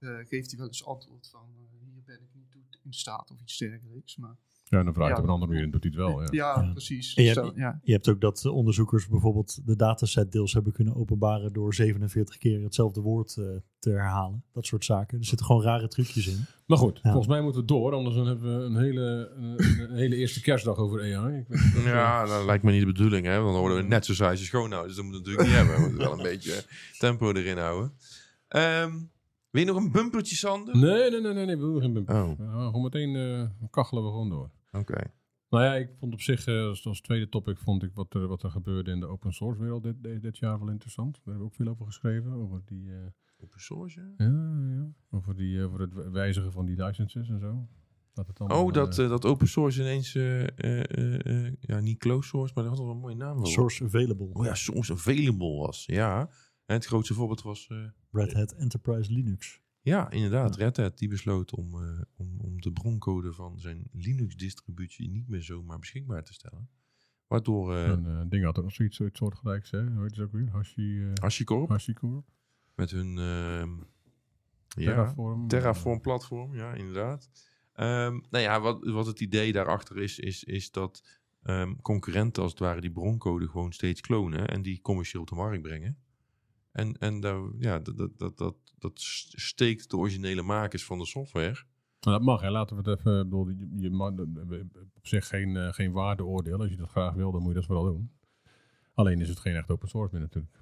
geeft hij wel eens antwoord van eh, hier ben ik niet toe in staat of iets dergelijks. Maar Ja, en dan vraag je Ja. op een andere manier en doet hij het wel. Ja. ja, Ja. precies. Je Stel- hebt- ja. Je hebt ook dat eh, onderzoekers bijvoorbeeld de dataset deels hebben kunnen openbaren door 47 keer hetzelfde woord eh, te herhalen. Dat soort zaken. Er zitten gewoon rare trucjes in. Maar goed, Ja. volgens mij moeten we door. Anders dan hebben we een hele, een, een hele eerste kerstdag over AI. Ik weet eh, Ja, dat lijkt me niet de bedoeling. Hè? Want dan worden we net zo saai schoonhouden. Dus dat moeten we natuurlijk niet hebben. We moeten wel een beetje tempo erin houden. Ehm wil je nog een bumpertje, Sander? Nee, nee, nee, nee, nee, we doen geen bumper. Oh, We gaan gewoon meteen eh, kachelen we gewoon door. oké. Nou ja, ik vond op zich, eh, als, als tweede topic, vond ik wat er, wat er gebeurde in de open source wereld dit, dit, dit jaar wel interessant. Daar hebben we ook veel over geschreven, over die... eh, Open source, ja. ja, ja, over, die, over het wijzigen van die licenses en zo. Dat het allemaal, Oh, dat, dat open source ineens, eh, eh, eh, eh, ja, niet close source, maar dat had wel een mooie naam. Source available. Oh ja, source available was, ja. En het grootste voorbeeld was, eh, Red Hat Enterprise Linux. ja, inderdaad, Red Hat, die besloot om, eh, om, om de broncode van zijn Linux-distributie niet meer zomaar beschikbaar te stellen. Waardoor een eh, ding had ook nog zoiets, zoiets soortgelijks, hè? Hoe heet het ook weer? Hashi, eh HashiCorp HashiCorp? met hun ehm, ja, Terraform? Terraform platform, ja, inderdaad. Ehm, nou ja, wat, wat het idee daarachter is, is, is dat ehm, concurrenten als het ware die broncode gewoon steeds klonen en die commercieel op de markt brengen. En, en daar, ja, dat, dat, dat, dat, steekt de originele makers van de software. Nou, dat mag, hè. Laten we het even... Bedoel, je, je mag op zich geen, eh, geen waardeoordeel. Als je dat graag wil, dan moet je dat vooral doen. Alleen is het geen echt open source meer natuurlijk.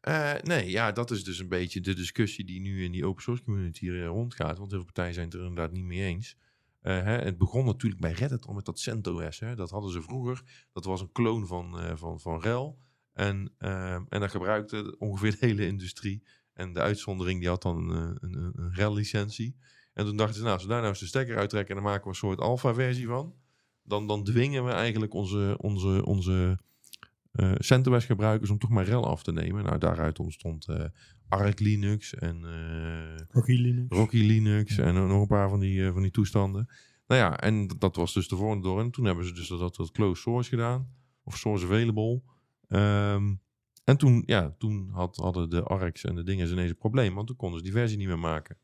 Eh, nee, ja, dat is dus een beetje de discussie die nu in die open source community eh, rondgaat. Want heel veel partijen zijn het er inderdaad niet mee eens. Hè, het begon natuurlijk bij Reddit al met dat CentOS. Hè. Dat hadden ze vroeger. Dat was een kloon van, eh van, van RHEL. En, eh, en dat gebruikte ongeveer de hele industrie. En de uitzondering die had dan een, een, een, RHEL-licentie. En toen dachten ze, nou, als we daar nou eens de stekker uittrekken... en dan maken we een soort alpha-versie van... Dan, dan dwingen we eigenlijk onze, onze, onze eh CentOS gebruikers om toch maar RHEL af te nemen. Nou, daaruit ontstond eh Arc Linux en eh, Rocky Linux. Rocky Linux en nog een paar van die, eh, van die toestanden. Nou ja, en dat was dus de volgende door. En toen hebben ze dus dat, dat closed source gedaan. Of source available. Ehm, en toen, ja, toen had, hadden de ARCs en de dingen ineens een probleem. Want toen konden ze die versie niet meer maken.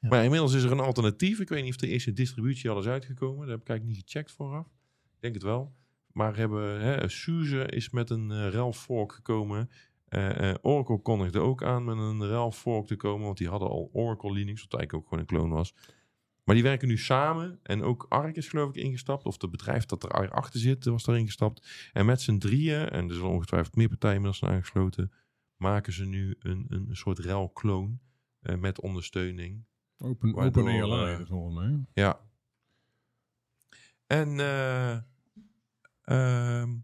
Ja. Maar inmiddels is er een alternatief. Ik weet niet of de eerste distributie al is uitgekomen. Dat heb ik eigenlijk niet gecheckt vooraf. Ik denk het wel. Maar hebben, hè, SUSE is met een eh RHEL fork gekomen. Eh, eh, Oracle kondigde ook aan met een RHEL fork te komen. Want die hadden al Oracle Linux, wat eigenlijk ook gewoon een clone was. Maar die werken nu samen. En ook Arc is geloof ik ingestapt. Of het bedrijf dat er achter zit, was daarin gestapt. En met z'n drieën, en er zullen ongetwijfeld meer partijen inmiddels zijn aangesloten. Maken ze nu een, een, een soort RHEL-kloon. eh, met ondersteuning. Open, Waardoor, open ALI, eh, volgens mij. Ja. En ehm,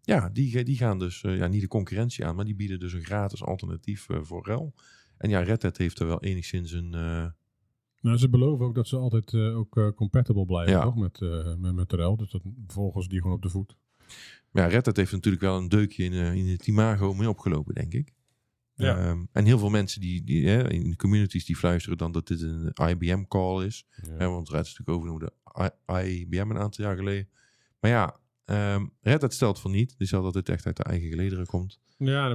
ja, die, die gaan dus ja, niet de concurrentie aan, maar die bieden dus een gratis alternatief voor RHEL. En ja, Red Hat heeft er wel enigszins een... Nou, ze beloven ook dat ze altijd eh, ook eh, compatible blijven, Ja. toch? Met, eh met, met. Dus dat volgens die gewoon op de voet. ja, Red Hat heeft natuurlijk wel een deukje in, in het imago mee opgelopen, denk ik. Ja. Ehm, en heel veel mensen die, die hè, in de communities die fluisteren dan dat dit een IBM-call is. Ja. Hè, want Red is natuurlijk overgenomen door IBM een aantal jaar geleden. Maar ja, ehm Red Hat stelt van niet. Die stelt dat dit echt uit de eigen gelederen komt. Ja,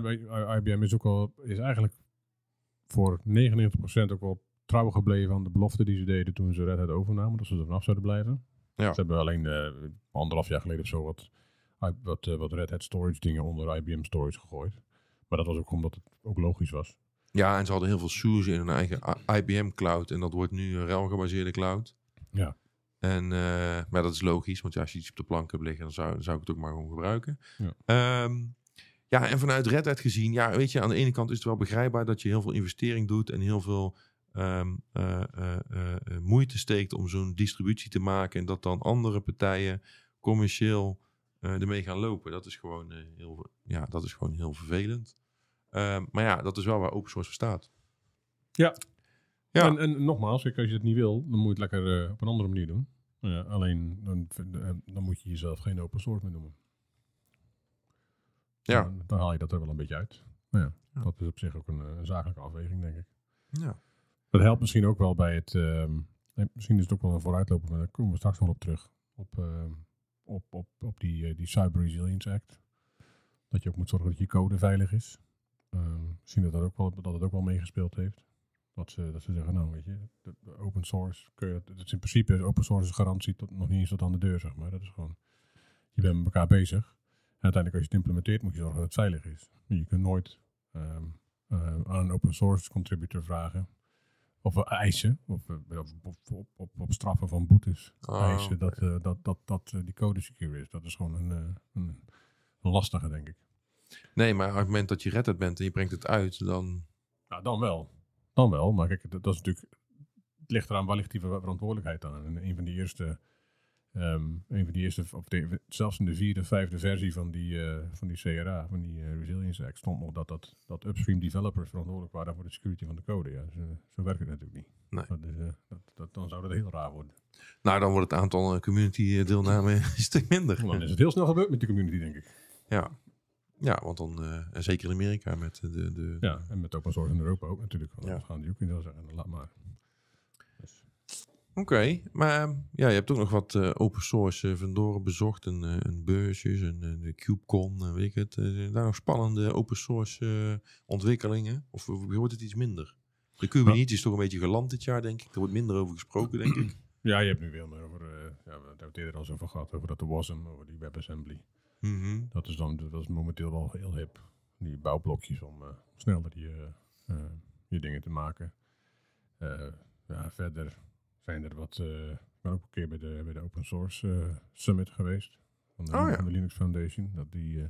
IBM is ook wel is eigenlijk voor 99% ook wel trouw gebleven aan de belofte die ze deden toen ze Red Hat overnamen, dat ze er vanaf zouden blijven. Ja. Ze hebben alleen eh, anderhalf jaar geleden of zo wat, wat, eh, wat Red Hat storage dingen onder IBM storage gegooid. Maar dat was ook omdat het ook logisch was. Ja, en ze hadden heel veel SUSE in hun eigen IBM cloud. En dat wordt nu een RHEL-gebaseerde cloud. Ja. En, eh, maar dat is logisch, want ja, als je iets op de plank hebt liggen, dan zou, dan zou ik het ook maar gewoon gebruiken. Ja. Ehm, ja, en vanuit Red Hat gezien, ja, weet je, aan de ene kant is het wel begrijpbaar dat je heel veel investering doet en heel veel ehm, eh, eh, eh, moeite steekt om zo'n distributie te maken en dat dan andere partijen commercieel ermee gaan lopen. Dat is gewoon, heel, ja, dat is gewoon heel vervelend. Ehm, maar ja, dat is wel waar open source voor staat. Ja. Ja. En, en nogmaals, als je het niet wil, dan moet je het lekker op een andere manier doen. Ja, alleen dan, dan moet je jezelf geen open source meer noemen. Ja. Dan, haal je dat er wel een beetje uit. Maar ja, Ja. dat is op zich ook een, eh, zakelijke afweging, denk ik. Ja. Dat helpt misschien ook wel bij het. ehm, eh, misschien is het ook wel een vooruitloper, maar daar komen we straks nog op terug. Op, ehm, op, op, op die, eh, die Cyber Resilience Act. Dat je ook moet zorgen dat je code veilig is. Ehm, misschien dat, dat, ook wel, dat het ook wel meegespeeld heeft. Dat ze, dat ze zeggen, nou weet je, open source, kun je, het is in principe open source is garantie tot nog niet eens tot aan de deur, zeg maar. Dat is gewoon, je bent met elkaar bezig. En uiteindelijk als je het implementeert, moet je zorgen dat het veilig is. Je kunt nooit eh, aan een open source contributor vragen of eh, eisen, of, eh, of- op, op, op straffen van boetes Oh, eisen oké. dat, eh, dat, dat, dat eh, die code secure is. Dat is gewoon een, eh, een, lastige, denk ik. Nee, maar op het moment dat je Red Hat bent en je brengt het uit, dan... Nou, dan wel. Dan wel, maar kijk, dat, dat is natuurlijk, het ligt eraan waar ligt die ver- verantwoordelijkheid aan. En een van die eerste Ehm, een van die eerste, of de- zelfs in de vierde, vijfde versie van die, eh, van die CRA, van die eh, Resilience Act, stond nog dat, dat, dat upstream developers verantwoordelijk waren voor de security van de code. Ja, zo, zo werkt het natuurlijk niet. Nee. Dat is, eh, dat, dat, dan zou dat heel raar worden. Nou, dan wordt het aantal community deelname een stuk minder. Dan is het heel snel gebeurd met de community, denk ik. Ja. Ja, want dan, en zeker in Amerika met de... de, Ja, en met open source in Europa ook natuurlijk. Want Ja. gaan die ook niet zeggen, laat maar. Oké, maar eh, ja, je hebt ook nog wat eh, open source eh, vendoren bezocht. Een, eh, een beursjes, een, een de CubeCon, weet ik het. Zijn daar nog spannende open source ontwikkelingen? Of wordt het iets minder? De Kubernetes is toch een beetje geland dit jaar, denk ik. Er wordt minder over gesproken, denk ik. ja, je hebt nu veel meer over, ja, we hebben het eerder al eens over gehad, over dat de WASM, over die WebAssembly. Mhm. Dat is dan dat is momenteel wel heel hip. Die bouwblokjes om sneller je, eh, je dingen te maken. Ja, verder zijn er wat. eh, ik ben ook een keer bij de, bij de Open Source eh, Summit geweest. Van de, Oh ja. van de Linux Foundation. Dat, die, eh,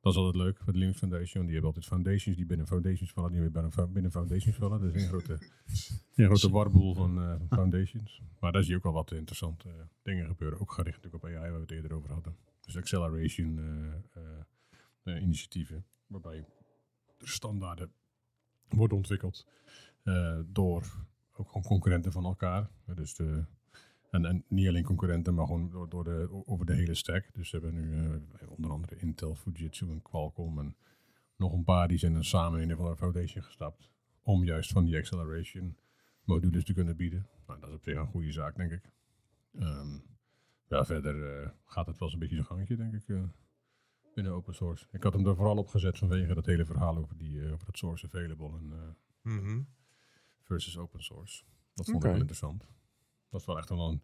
dat is altijd leuk voor de Linux Foundation. want Die hebben altijd foundations die binnen foundations vallen. Die weer binnen, binnen foundations vallen. Dat is een grote, een grote warboel van, foundations. Maar daar zie je ook wel wat interessante dingen gebeuren. Ook gericht natuurlijk op AI, waar we het eerder over hadden. Dus acceleration initiatieven. Waarbij er standaarden worden ontwikkeld door ook gewoon concurrenten van elkaar. Dus de, en, niet alleen concurrenten, maar gewoon door, door de, over de hele stack. Dus we hebben nu eh, onder andere Intel, Fujitsu en Qualcomm en nog een paar die zijn dan samen in andere foundation gestapt. Om juist van die acceleration modules te kunnen bieden. Nou, dat is op zich een goede zaak, denk ik. Ehm, ja, verder eh, gaat het wel eens een beetje zijn gangetje, denk ik, eh, binnen open source. Ik had hem er vooral op gezet vanwege dat hele verhaal over, die, over dat source available en, Mhm. Versus open source. Dat vond ik wel interessant. Dat is wel echt wel een,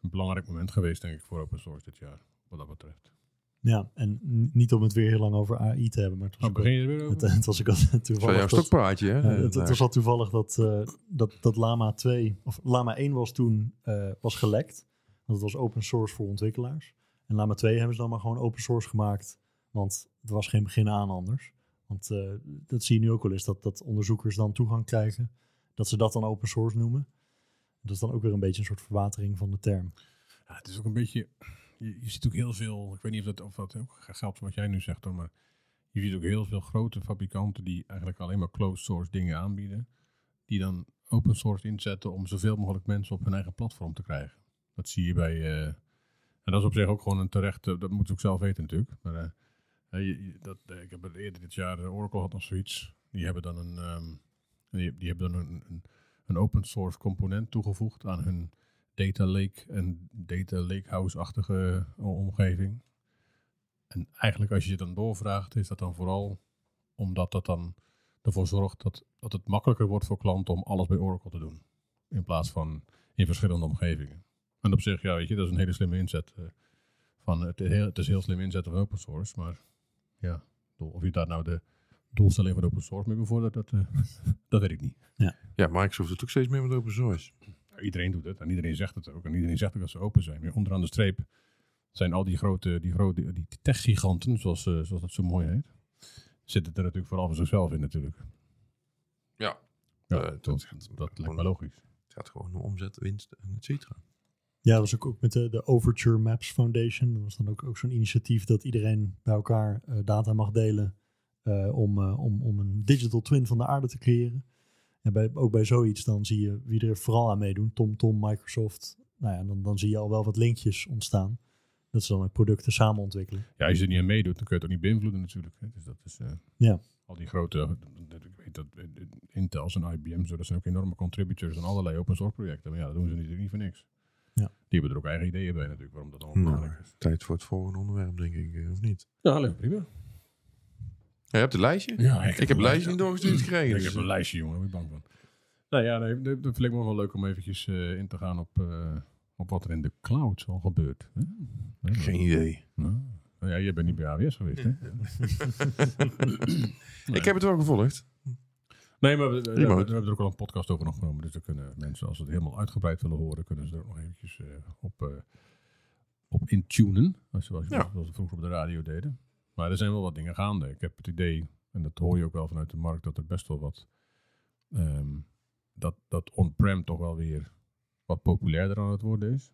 een belangrijk moment geweest, denk ik, voor open source dit jaar, wat dat betreft. Ja, en niet om het weer heel lang over AI te hebben, maar het was, Oh, ook, begin je er weer wel- over? het, het was ook al toevallig dat, stokpaardje, hè? Ja, het, het was al toevallig dat, eh, dat, dat Lama 2, of Lama 1 was toen eh, was gelekt. Want het was open source voor ontwikkelaars. En Lama 2 hebben ze dan maar gewoon open source gemaakt. Want er was geen begin aan anders. Want eh, dat zie je nu ook wel eens, dat, dat onderzoekers dan toegang krijgen. Dat ze dat dan open source noemen. Dat is dan ook weer een beetje een soort verwatering van de term. Ja, het is ook een beetje. Je, ziet ook heel veel. Ik weet niet of dat, of dat ook geldt wat jij nu zegt hoor. Maar je ziet ook heel veel grote fabrikanten die eigenlijk alleen maar closed source dingen aanbieden. Die dan open source inzetten om zoveel mogelijk mensen op hun eigen platform te krijgen. Dat zie je bij. eh, en dat is op zich ook gewoon een terecht. eh, dat moet je ook zelf weten natuurlijk. Maar eh, dat, ik heb het eerder dit jaar. Oracle had nog zoiets. Die hebben dan een. ehm, die, die hebben dan een, een, open source component toegevoegd aan hun data lake en data lakehouse-achtige eh, omgeving. En eigenlijk als je het dan doorvraagt, is dat dan vooral omdat dat dan ervoor zorgt dat, dat het makkelijker wordt voor klanten om alles bij Oracle te doen. In plaats van in verschillende omgevingen. En op zich, ja, weet je, dat is een hele slimme inzet. eh, van, het, het is heel slim inzetten van open source, maar ja, of je daar nou de doelstelling van open source mee bevordert, dat, eh, dat weet ik niet. Ja, Microsoft doet ook steeds meer met open source. Ja, iedereen doet het en iedereen zegt het ook. En iedereen zegt ook dat ze open zijn. Maar onderaan de streep zijn al die grote, die grote die tech-giganten, zoals, eh, zoals dat zo mooi heet, zitten er natuurlijk vooral voor zichzelf in natuurlijk. Ja. Ja, Eh, dat, dat lijkt me logisch. Het gaat gewoon om omzet, winst en et cetera. Ja, dat was ook, ook met de, de Overture Maps Foundation. Dat was dan ook, ook zo'n initiatief dat iedereen bij elkaar eh, data mag delen om, eh, om, om een digital twin van de aarde te creëren. En bij, ook bij zoiets dan zie je wie er vooral aan meedoen. TomTom, Microsoft. Nou ja, dan, dan zie je al wel wat linkjes ontstaan. Dat ze dan ook producten samen ontwikkelen. Ja, als je er niet aan meedoet, dan kun je het ook niet beïnvloeden natuurlijk. Hè. Dus dat is... eh, Ja. Al die grote, ik weet dat eh, Intel en IBM, zo, dat zijn ook enorme contributors aan allerlei open source projecten. Maar ja, dat doen ze natuurlijk niet voor niks. Ja. Die hebben er ook eigen ideeën bij natuurlijk, waarom dat allemaal Nou, belangrijk is. tijd voor het volgende onderwerp, denk ik, eh, of niet? Ja, alleen prima. Je hebt een lijstje? Ja, ik heb een lijstje niet doorgestuurd gekregen. Ik dus, heb een lijstje, jongen, daar ben ik bang van. Nou ja, nee, dat vind ik me wel leuk om eventjes eh, in te gaan op, eh, op wat er in de cloud al gebeurt. Hè? Geen idee. Nou, nou ja, je bent niet bij AWS geweest, hè? Ik heb het wel gevolgd. Nee, maar we, we- we Remote. hebben er ook al een podcast over opgenomen. Dus dan kunnen mensen, als ze het helemaal uitgebreid willen horen, kunnen ze er ook nog eventjes eh, op, eh, op intunen. Zoals, zoals, Ja. zoals we vroeger op de radio deden. Maar er zijn wel wat dingen gaande. Ik heb het idee, en dat hoor je ook wel vanuit de markt, dat er best wel wat... ehm, dat, dat on-prem toch wel weer wat populairder aan het worden is.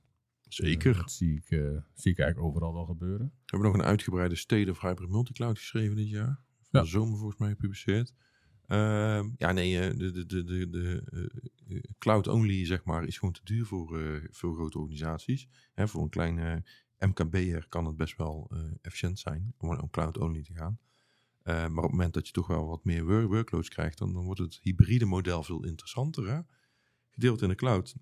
Zeker. Eh, dat zie ik, eh, zie ik eigenlijk overal wel gebeuren. We hebben nog een uitgebreide State of Hybrid Multicloud geschreven dit jaar. Van Ja. de zomer volgens mij gepubliceerd. Ehm, ja, nee, eh, de, de, de, de, de cloud-only, zeg maar, is gewoon te duur voor veel grote organisaties. Hè, voor een kleine MKB'er kan het best wel eh, efficiënt zijn om om cloud-only te gaan. Eh, maar op het moment dat je toch wel wat meer wor- workloads krijgt, dan, dan wordt het hybride model veel interessanter. Hè? Gedeeld in de cloud.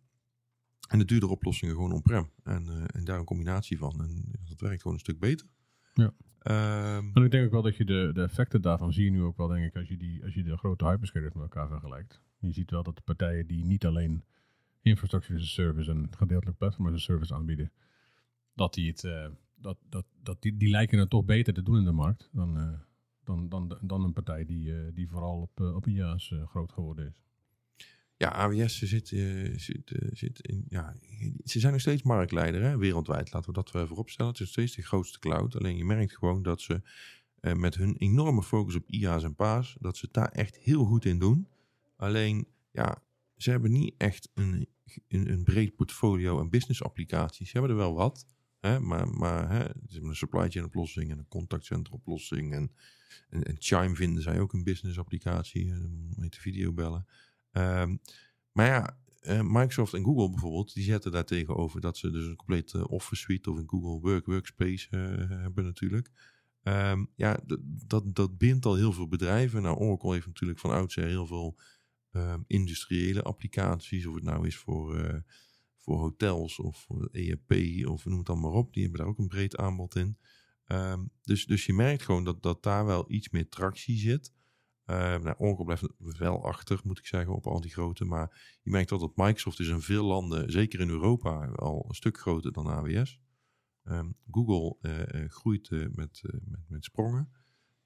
En de duurdere oplossingen gewoon on-prem. En, eh, en daar een combinatie van. En dat werkt gewoon een stuk beter. Ja. Ehm, En ik denk ook wel dat je de, de effecten daarvan zie je nu ook wel, denk ik, als je, die, als je de grote hyperscalers met elkaar vergelijkt. Je ziet wel dat de partijen die niet alleen infrastructure as a service en gedeeltelijk platform as a service aanbieden, dat die het, eh, dat, dat, dat die, die lijken het toch beter te doen in de markt dan, eh, dan, dan, dan een partij die, eh, die vooral op, op IaaS eh, groot geworden is. Ja, AWS zit, zit, zit in. Ja, ze zijn nog steeds marktleider hè, wereldwijd. Laten we dat wel voorop stellen. Het is steeds de grootste cloud. Alleen je merkt gewoon dat ze met hun enorme focus op IaaS en PaaS, dat ze het daar echt heel goed in doen. Alleen, ja, ze hebben niet echt een, een, een breed portfolio en business applicaties. Ze hebben er wel wat. Maar maar hè, een supply chain oplossing en een contact center oplossing. En, en, en Chime vinden zij ook een business applicatie. eh, mee te videobellen. Ehm, maar ja, eh, Microsoft en Google bijvoorbeeld, die zetten daar tegenover dat ze dus een complete Office suite of een Google Work Workspace eh, hebben natuurlijk. Ehm, ja, dat, dat bindt al heel veel bedrijven. Nou, Oracle heeft natuurlijk van oudsher heel veel ehm, industriële applicaties, of het nou is voor, eh, voor hotels of ERP of noem het dan maar op. Die hebben daar ook een breed aanbod in. Ehm, dus, dus je merkt gewoon dat, dat daar wel iets meer tractie zit. Uh, nou, Oracle blijft wel achter, moet ik zeggen, op al die grote. Maar je merkt wel dat Microsoft is in veel landen, zeker in Europa, al een stuk groter dan AWS. Ehm, Google eh, eh, groeit eh, met, met, met sprongen.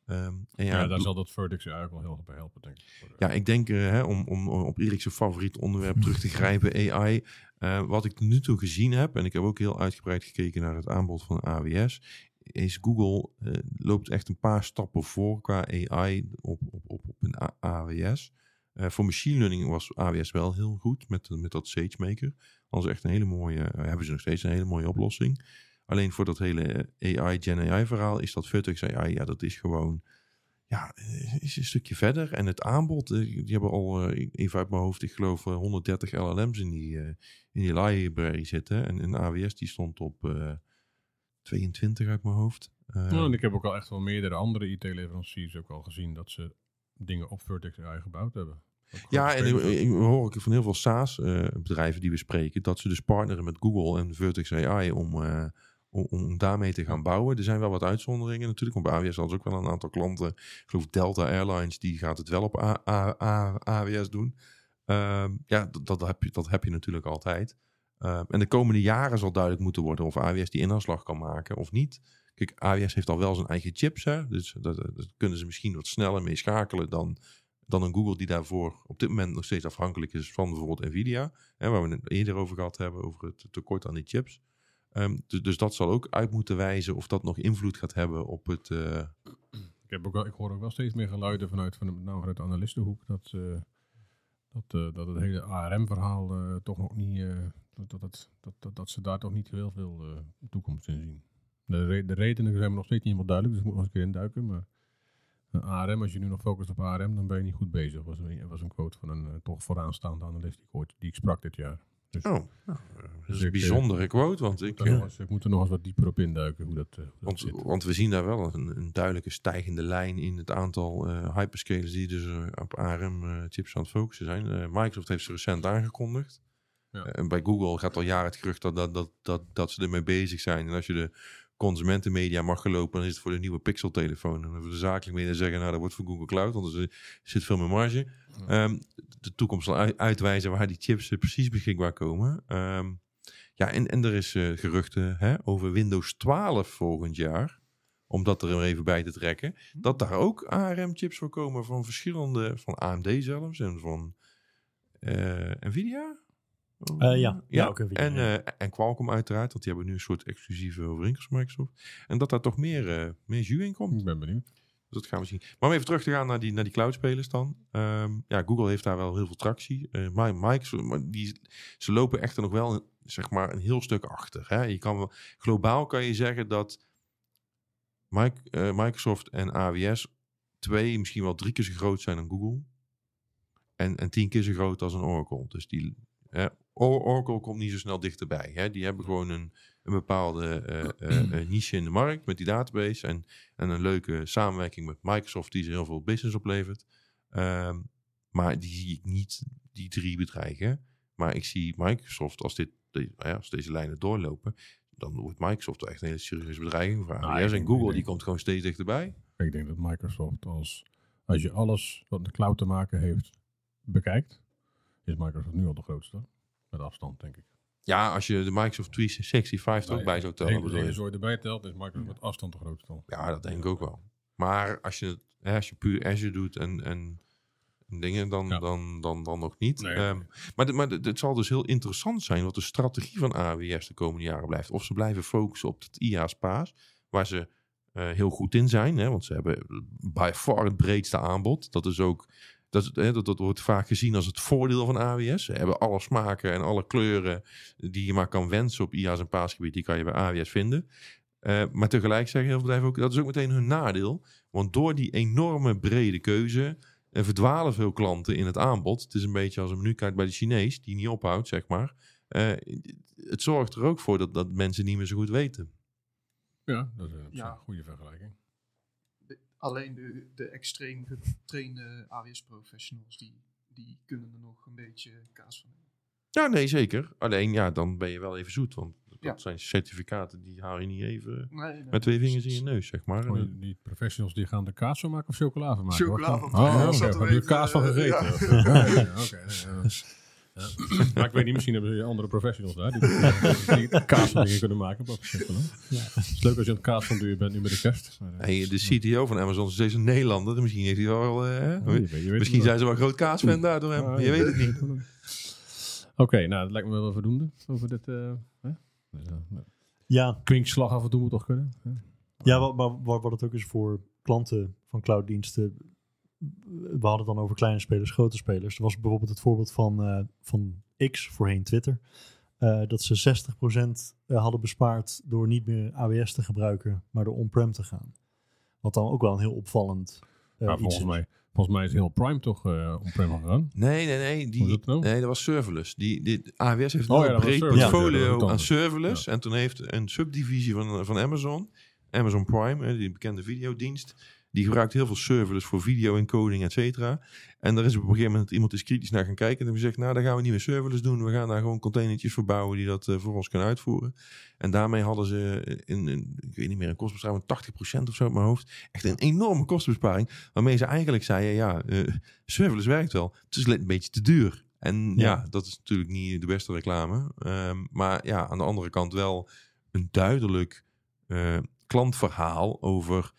Ehm, en Ja, ja, daar zal dat Vertex eigenlijk wel heel goed bij helpen, denk ik. Ja, ik denk eh, hè, om, om, op Erik's favoriete onderwerp terug te grijpen, AI. eh, wat ik nu toe gezien heb, en ik heb ook heel uitgebreid gekeken naar het aanbod van AWS, is Google eh, loopt echt een paar stappen voor qua AI op, op, op, op een AWS. Voor machine learning was AWS wel heel goed met, met dat SageMaker. Dat is echt een hele mooie, hebben ze nog steeds een hele mooie oplossing. Alleen voor dat hele AI, Gen AI verhaal is dat Vertex AI, ja, dat is gewoon ja, eh, is een stukje verder. En het aanbod, eh, die hebben al, eh, even uit mijn hoofd, ik geloof eh, 130 LLM's in die, eh, in die library zitten. En een AWS die stond op eh, 22 uit mijn hoofd. Eh, Nou, en ik heb ook al echt wel meerdere andere IT-leveranciers ook al gezien dat ze dingen op Vertex AI gebouwd hebben. Ja, en ik, hoor ik van heel veel SaaS-bedrijven die we spreken, dat ze dus partneren met Google en Vertex AI om, eh, om, daarmee te gaan bouwen. Er zijn wel wat uitzonderingen natuurlijk, bij AWS hadden ze ook wel een aantal klanten. Ik geloof Delta Airlines, die gaat het wel op AWS doen. Ehm, ja, dat, dat, heb je, dat heb je natuurlijk altijd. Ehm, en de komende jaren zal duidelijk moeten worden of AWS die inhaalslag kan maken of niet. Kijk, AWS heeft al wel zijn eigen chips, hè? dus dat, dat kunnen ze misschien wat sneller mee schakelen dan, dan een Google die daarvoor op dit moment nog steeds afhankelijk is van bijvoorbeeld Nvidia, hè, waar we het eerder over gehad hebben, over het tekort aan die chips. Ehm, dus, dus dat zal ook uit moeten wijzen of dat nog invloed gaat hebben op het... eh, Ik, heb ook ik hoor ook wel steeds meer geluiden vanuit, van, met name vanuit de analistenhoek dat, eh, dat, eh, dat het hele ARM-verhaal toch nog niet, dat, dat, dat, dat, ze daar toch niet heel veel toekomst in zien. De, de redenen zijn me nog steeds niet helemaal duidelijk, dus ik moet nog eens een keer induiken. Maar ARM, als je nu nog focust op ARM, dan ben je niet goed bezig. Was was een quote van een toch vooraanstaande analist die ik, die ik sprak dit jaar. Dus oh, nou, eh, dat is ik, een eh, bijzondere quote, want ik... ik, moet er eh, nog eens- ik moet er nog eens wat dieper op induiken hoe dat, eh, hoe dat Want, zit. want we zien daar wel een, een duidelijke stijgende lijn in het aantal eh hyperscalers die dus eh, op ARM-chips aan het focussen zijn. Eh, Microsoft heeft ze recent aangekondigd. Ja. Eh, en bij Google gaat al jaren het gerucht dat, dat, dat, dat, dat ze ermee bezig zijn. En als je de consumentenmedia mag gelopen, dan is het voor de nieuwe Pixel-telefoon. En dan de zakelijk media zeggen, nou dat wordt voor Google Cloud, want er zit veel meer marge. Ehm, de toekomst zal ui- uitwijzen waar die chips precies beschikbaar komen. Ehm, ja, en, en er is eh, geruchten hè, over Windows 12 volgend jaar. Om dat er even bij te trekken. Dat daar ook ARM-chips voor komen van verschillende, van AMD zelfs en van eh, Nvidia. Eh, ja. Ja, ook Nvidia, En, ja. eh, en Qualcomm uiteraard, want die hebben nu een soort exclusieve overeenkomst met Microsoft. En dat daar toch meer, eh meer jus in komt. Ik ben benieuwd. dat gaan we zien. Maar om even terug te gaan naar die, naar die cloud-spelers dan. Ehm, ja, Google heeft daar wel heel veel tractie. Mi- Microsoft, maar die, ze lopen echter nog wel een- zeg maar, een heel stuk achter. Hè? Je kan globaal kan je zeggen dat eh, Microsoft en AWS twee, misschien wel drie keer zo groot zijn dan Google. En, en tien keer zo groot als een Oracle. Dus die, Oracle komt niet zo snel dichterbij. Hè? Die hebben gewoon een, een bepaalde eh, eh, eh, niche in de markt met die database. En, en een leuke samenwerking met Microsoft die ze heel veel business oplevert. Ehm, maar die zie ik niet, die drie bedreigen. Maar ik zie Microsoft, als, dit, de- ja, als deze lijnen doorlopen, dan wordt Microsoft echt een hele serieuze bedreiging voor Nou, AWS. ik en Google, die komt gewoon steeds dichterbij. Ik denk dat Microsoft als, als je alles wat met de cloud te maken heeft bekijkt, is Microsoft nu al de grootste. Met afstand, denk ik. Ja, als je de Microsoft 365 er ook bij zou tellen. Als bedoel je zo erbij telt, is Microsoft met afstand de grootste. Ja, dat denk ik ook wel. Maar als je, hè, als je puur Azure doet en, en en dingen, dan, Ja. dan, dan, dan nog niet. Nee, Ehm, maar maar het zal dus heel interessant zijn wat de strategie van AWS de komende jaren blijft. Of ze blijven focussen op het IA-spaas, waar ze eh, heel goed in zijn. Hè, want ze hebben by far het breedste aanbod. Dat is ook... Dat, hè, dat, dat wordt vaak gezien als het voordeel van AWS. Ze hebben alle smaken en alle kleuren die je maar kan wensen op IA's en paasgebied. Die kan je bij AWS vinden. Eh, maar tegelijk zeggen heel veel bedrijven ook, dat is ook meteen hun nadeel. Want door die enorme brede keuze eh, verdwalen veel klanten in het aanbod. Het is een beetje als een menukaart bij de Chinees, die niet ophoudt, zeg maar. Eh, het zorgt er ook voor dat, dat mensen niet meer zo goed weten. Ja, dat is een Ja. goede vergelijking. Alleen de, de extreem getrainde AWS-professionals, die, die kunnen er nog een beetje kaas van hebben. Ja, nee, zeker. Alleen, ja, dan ben je wel even zoet. Want dat Ja. zijn certificaten, die haal je niet even Nee, nee, met twee vingers in je neus, zeg maar. En, die- die professionals die gaan de kaas van maken of chocola van maken? Chocola van dan? maken. Oh, Dat oké. zat er er kaas van eh, gegeten? ja. Oké. Maar ik weet niet, misschien hebben ze andere professionals daar die, die, die kaas van dingen kunnen maken. Dat is leuk als je aan het kaas van duur bent nu met de kerst. Maar, Hey, de CTO van Amazon is een Nederlander. Misschien heeft hij wel... eh, hè? oh, je weet- je weet Misschien zijn ze wel groot kaasfan hem. Ah, je weet het niet. Oké, nou, dat lijkt me wel voldoende over dit. eh hè? Dus, eh, nou, Ja, kwinkslag af en toe moet toch kunnen? hè? Ja, maar wat, wat het ook is voor klanten van clouddiensten. We hadden het dan over kleine spelers, grote spelers. Er was bijvoorbeeld het voorbeeld van, eh, van X, voorheen Twitter. eh, dat ze 60% hadden bespaard door niet meer AWS te gebruiken, maar door on-prem te gaan. Wat dan ook wel een heel opvallend eh, Maar iets volgens is. mij, volgens mij is heel Prime toch eh on-prem gegaan. Nee, nee, nee. Die, dat nou? nee, dat was serverless. Die, die, AWS heeft Oh een ja, breed. Ja. Portfolio aan serverless. En toen heeft een subdivisie van, van Amazon, Amazon Prime, hè, die bekende videodienst, die gebruikt heel veel serverless voor video-encoding, et cetera. En daar is op een gegeven moment iemand is kritisch naar gaan kijken en hebben gezegd, nou, daar gaan we niet meer serverless doen. We gaan daar gewoon containertjes voor bouwen die dat eh, voor ons kunnen uitvoeren. En daarmee hadden ze, in, in, ik weet niet meer, een kostbesparing van 80% of zo op mijn hoofd. Echt een enorme kostenbesparing. Waarmee ze eigenlijk zeiden, ja, eh, serverless werkt wel. Het is een beetje te duur. En ja, Ja. dat is natuurlijk niet de beste reclame. Ehm, maar ja, aan de andere kant wel een duidelijk eh, klantverhaal over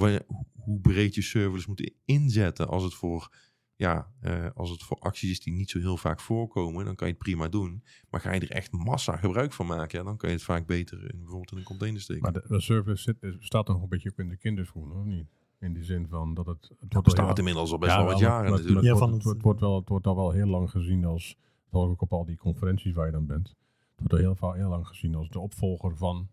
wanneer- hoe- breed je serverless moet inzetten als het voor ja, eh, als het voor acties is die niet zo heel vaak voorkomen, dan kan je het prima doen. Maar ga je er echt massa gebruik van maken, ja, dan kan je het vaak beter in, bijvoorbeeld in een container steken. Maar de, de service zit, staat nog een beetje ook in de kinderschoenen, of niet? In die zin van dat het... het dat bestaat heel- inmiddels al best Ja, wel wat jaren maar- natuurlijk. het, van wordt, het- het, wordt wel, het wordt al wel heel lang gezien als... Dat hoor ik ook op al die conferenties waar je dan bent. Het wordt al heel, heel lang gezien als de opvolger van,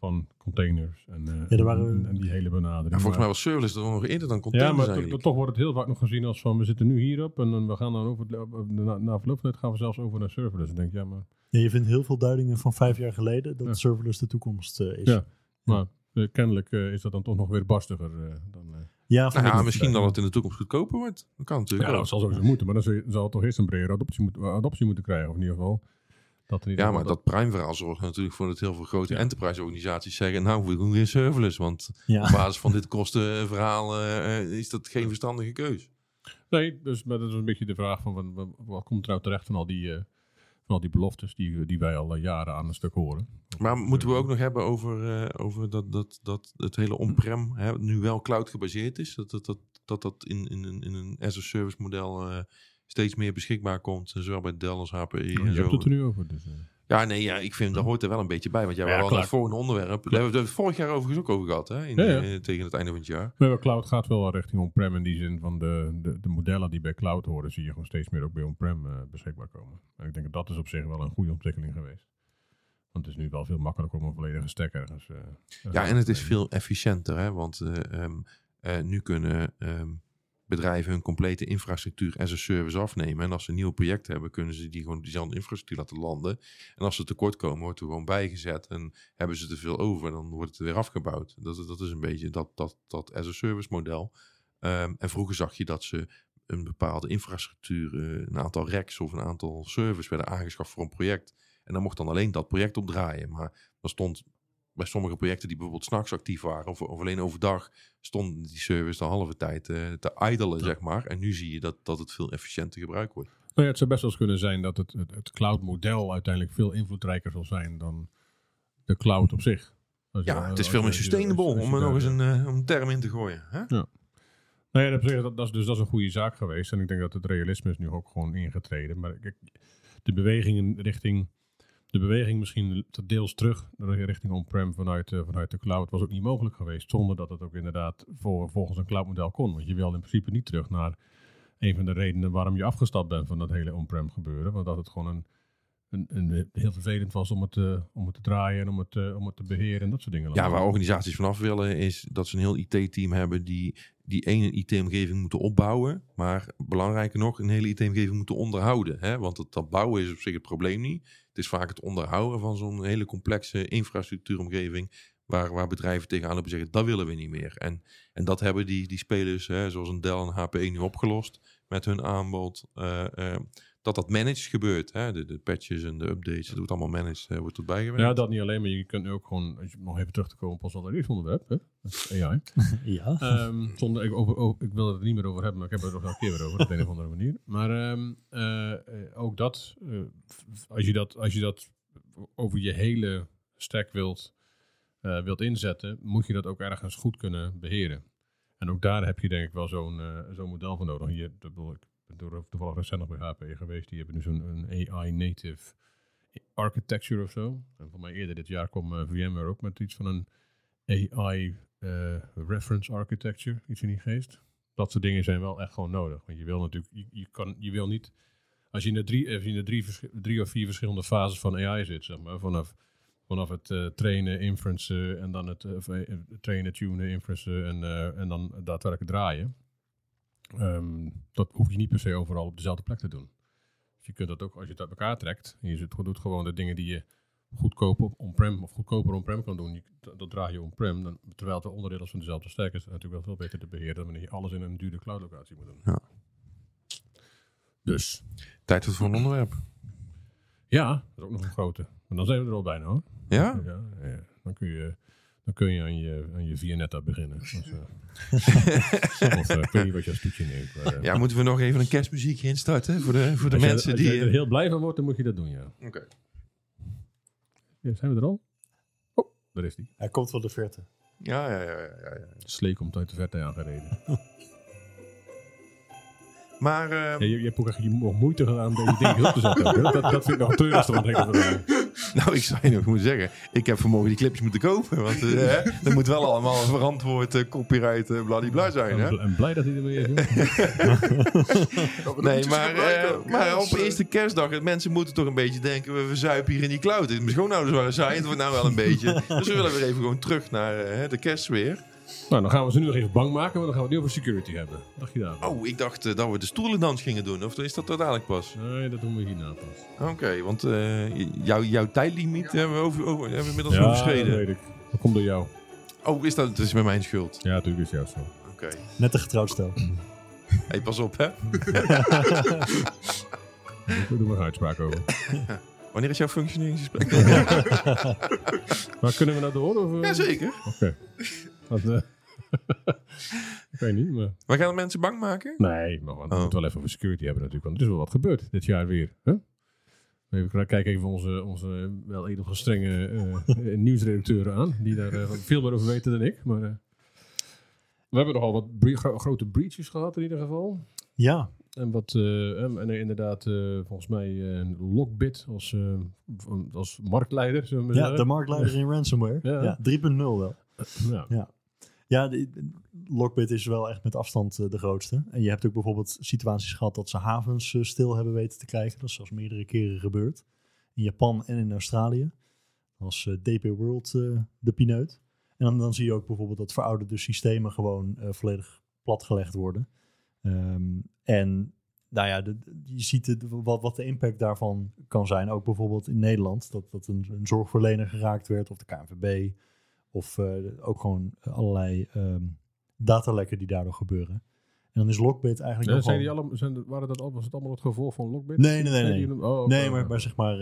van containers. En, eh, waren- en, en die hele benadering. Ja, volgens mij Maar- was serverless er nog eerder dan Ja, containers maar to- eigenlijk. toch wordt het heel vaak nog gezien als van... We zitten nu hierop en dan we gaan dan over... Na, na verloop van tijd gaan we zelfs over naar serverless. Dan denk ik, ja, maar... Ja, je vindt heel veel duidingen van vijf jaar geleden dat Ja. serverless de toekomst eh, is. Ja. Maar eh, kennelijk eh, is dat dan toch nog weer barstiger eh, dan... eh, Ja, Nou ja, ik- misschien dat het in de toekomst goedkoper wordt. Dat kan Ja, natuurlijk dat ook. zal sowieso moeten, maar dan zal het toch eerst een brede adoptie, moeten- adoptie moeten krijgen, of in ieder geval. Dat Ja, maar dat Prime-verhaal zorgt natuurlijk voor dat heel veel grote Ja. enterprise-organisaties zeggen... nou, we doen weer serverless, want ja. op basis van dit kostenverhaal eh, eh, is dat geen verstandige keus. Nee, dus maar dat is een beetje de vraag van, van, wat komt er nou terecht van al die, eh, van al die beloftes die, die wij al jaren aan een stuk horen. Maar moeten we ook nog hebben over, over dat, dat, dat het hele on-prem hè, nu wel cloud gebaseerd is? Dat dat, dat, dat, dat in, in, een- in een as-a-service model steeds meer beschikbaar komt, zowel bij Dell als HPE Je en zo. hebt het er nu over. Dus, eh. Ja, nee, ja, ik vind dat hoort er wel een beetje bij. Want jij Ja, ja, klaar. het volgende onderwerp. Daar hebben we het vorig jaar overigens ook over gehad, hè? In, Ja, ja. eh, tegen het einde van het jaar. Nee, maar cloud gaat wel richting on-prem in die zin van de, de, de modellen die bij cloud horen, zie je gewoon steeds meer ook bij on-prem eh, beschikbaar komen. En ik denk dat dat is op zich wel een goede ontwikkeling geweest. Want het is nu wel veel makkelijker om een volledige stack ergens. Ja, en het is veel efficiënter, hè? Want eh, ehm, eh, nu kunnen ehm, bedrijven hun complete infrastructuur as a service afnemen. En als ze een nieuw project hebben, kunnen ze die gewoon diezelfde infrastructuur laten landen. En als ze tekort komen, wordt er gewoon bijgezet. En hebben ze te veel over, dan wordt het weer afgebouwd. Dat, dat is een beetje dat, dat, dat as a service model. Ehm, en vroeger zag je dat ze een bepaalde infrastructuur, eh, een aantal racks of een aantal servers werden aangeschaft voor een project. En dan mocht dan alleen dat project op draaien. Maar dan stond bij sommige projecten die bijvoorbeeld s'nachts actief waren, of, of alleen overdag, stonden die servers de halve tijd eh, te idelen, zeg maar. En nu zie je dat, dat het veel efficiënter gebruikt wordt. Nou ja, het zou best wel eens kunnen zijn dat het, het, het cloud-model uiteindelijk veel invloedrijker zal zijn dan de cloud op zich. Als je- Ja, het is veel meer als je- sustainable, als je om er nog eens een, eh, een term in te gooien. Hè? Nou ja, dat, dat, is, dus dat is een goede zaak geweest. En ik denk dat het realisme is nu ook gewoon ingetreden. Maar de bewegingen richting... De beweging misschien deels terug richting on-prem vanuit, eh, vanuit de cloud was ook niet mogelijk geweest. Zonder dat het ook inderdaad voor, volgens een cloudmodel kon. Want je wil in principe niet terug naar een van de redenen waarom je afgestapt bent van dat hele on-prem gebeuren. Want dat het gewoon een, een, een, heel vervelend was om het, eh, om het te draaien en om het, eh, om het te beheren en dat soort dingen. Ja, waar organisaties vanaf willen is dat ze een heel IT-team hebben die die ene IT-omgeving moeten opbouwen. Maar belangrijker nog, een hele IT-omgeving moeten onderhouden. Hè? Want het, dat bouwen is op zich het probleem niet. Het is vaak het onderhouden van zo'n hele complexe infrastructuuromgeving. Waar, waar bedrijven tegenaan lopen zeggen, dat willen we niet meer. En, en dat hebben die, die spelers, hè, zoals een Dell en HP, nu opgelost met hun aanbod. eh, eh, dat dat managed gebeurt. Hè? De, de patches en de updates, dat wordt allemaal managed, wordt erbij gewerkt. Ja, dat niet alleen, maar je kunt nu ook gewoon, als je nog even terug te komen op ons allereerste onderwerp, hè? AI. Ja. Ehm, zonder, ik, over, over- ik wil het er niet meer over hebben, maar ik heb het er nog een keer weer over, op een of andere manier. Maar ehm, eh, ook dat, eh, als, je dat, als je dat over je hele stack wilt, eh, wilt inzetten, moet je dat ook ergens goed kunnen beheren. En ook daar heb je denk ik wel zo'n zo'n model voor nodig. Hier, dat bedoel ik ben toevallig recent nog bij HP geweest, die hebben nu zo'n AI-native architecture of zo. En voor mij eerder dit jaar kwam eh, VMware ook met iets van een AI eh, architecture, iets in die geest. Dat soort dingen zijn wel echt gewoon nodig. Want je wil natuurlijk, je, kan, je wil niet, als je in de, drie, als je in de drie, drie of vier verschillende fases van AI zit, zeg maar, vanaf, vanaf het eh, trainen, inferencen en dan het trainen, tunen, inferencen en, en dan daadwerkelijk draaien. Ehm, dat hoef je niet per se overal op dezelfde plek te doen. Dus je kunt dat ook, als je het uit elkaar trekt, en je doet gewoon de dingen die je goedkoop op on-prem of goedkoper on-prem kan doen, je, dat, dat draai je on-prem, terwijl het een onderdeel is van dezelfde stack, is natuurlijk wel veel beter te beheren dan wanneer je alles in een dure cloud locatie moet doen. Ja. Dus, Tijd voor een onderwerp. ja, dat is ook nog een grote. Maar dan zijn we er al bijna hoor. Ja? Ja, ja. Dan kun je, dan kun je aan je, aan je Vianetta beginnen. Dus, of eh, ik weet niet wat je als toetje neemt. Maar, eh, Ja, moeten we nog even een kerstmuziekje instarten voor de, voor de als je- mensen als die... je er heel blij van wordt, dan moet je dat doen, ja. Oké. ja zijn we er al? Oh, daar is die. Hij komt van de verte. Ja, ja, ja, ja, ja, ja. Slee komt uit de verte aangereden. Maar ehm, Ja, je, je hebt ook echt je mo- moeite gedaan om deze dingen op te zetten. Dat, dat vind ik nog het treurigste van het. nou, ik zou je nog moeten zeggen, ik heb vanmorgen die clipjes moeten kopen. Want eh, hè, er moet wel allemaal verantwoord eh, copyright uh, bladibla zijn. Hè? En, bl- en blij dat hij er weer is. Nee, maar, eh, maar op eerste kerstdag, mensen moeten toch een beetje denken, we verzuipen hier in die cloud. Mijn schoonouders waren saai, het wordt nou wel een beetje. Dus we willen weer even gewoon terug naar de kerstsfeer. Nou, dan gaan we ze nu nog even bang maken, want dan gaan we het nu over security hebben. Wat dacht je daar? Oh, ik dacht eh, dat we de stoelendans gingen doen. Of is dat er dadelijk pas? Nee, dat doen we hierna pas. Oké, want eh, jou, jouw tijdlimiet hebben we, over, over, hebben we inmiddels Ja, dat overschreden. weet ik. Dat komt door jou. Oh, is dat, dat is met mijn schuld. Ja, natuurlijk is het jou zo. Oké. Net een getrouwd stel. Hey, pas op, hè? Daar doen we een uitspraak over. Wanneer is jouw functioneringsgesprek? Maar kunnen we nou door? Of, eh? Jazeker. Oké. Dat, eh, ik weet niet, maar... We gaan de mensen bang maken? Nee, maar we Oh. moeten wel even over security hebben natuurlijk. Want er is wel wat gebeurd dit jaar weer. Hè? Even kijken even onze, onze wel enige strenge eh, nieuwsredacteuren aan. Die daar veel meer over weten dan ik. Maar eh, we hebben nogal wat bre- gro- grote breaches gehad in ieder geval. Ja, En wat, eh, en, en inderdaad, eh, volgens mij eh Lockbit als, eh, als marktleider, zullen we maar Ja, zeggen. de marktleider in ransomware. Ja. Ja, 3.0 wel. Ja. Ja, de, de- Lockbit is wel echt met afstand eh, de grootste. En je hebt ook bijvoorbeeld situaties gehad dat ze havens eh, stil hebben weten te krijgen. Dat is zelfs meerdere keren gebeurd. In Japan en in Australië. Was eh, DP World de pineut. En dan, dan zie je ook bijvoorbeeld dat verouderde systemen gewoon volledig platgelegd worden. Ehm, en nou ja, je ziet wat, wat de impact daarvan kan zijn. Ook bijvoorbeeld in Nederland, dat, dat een, een zorgverlener geraakt werd, of de KNVB. Of eh, ook gewoon allerlei ehm, datalekken die daardoor gebeuren. En dan is Lockbit eigenlijk zijn wel- die allemaal, zijn, waren dat, al- was het allemaal het gevolg van Lockbit? Nee, nee, nee, nee. oh. Nee, maar, maar zeg maar,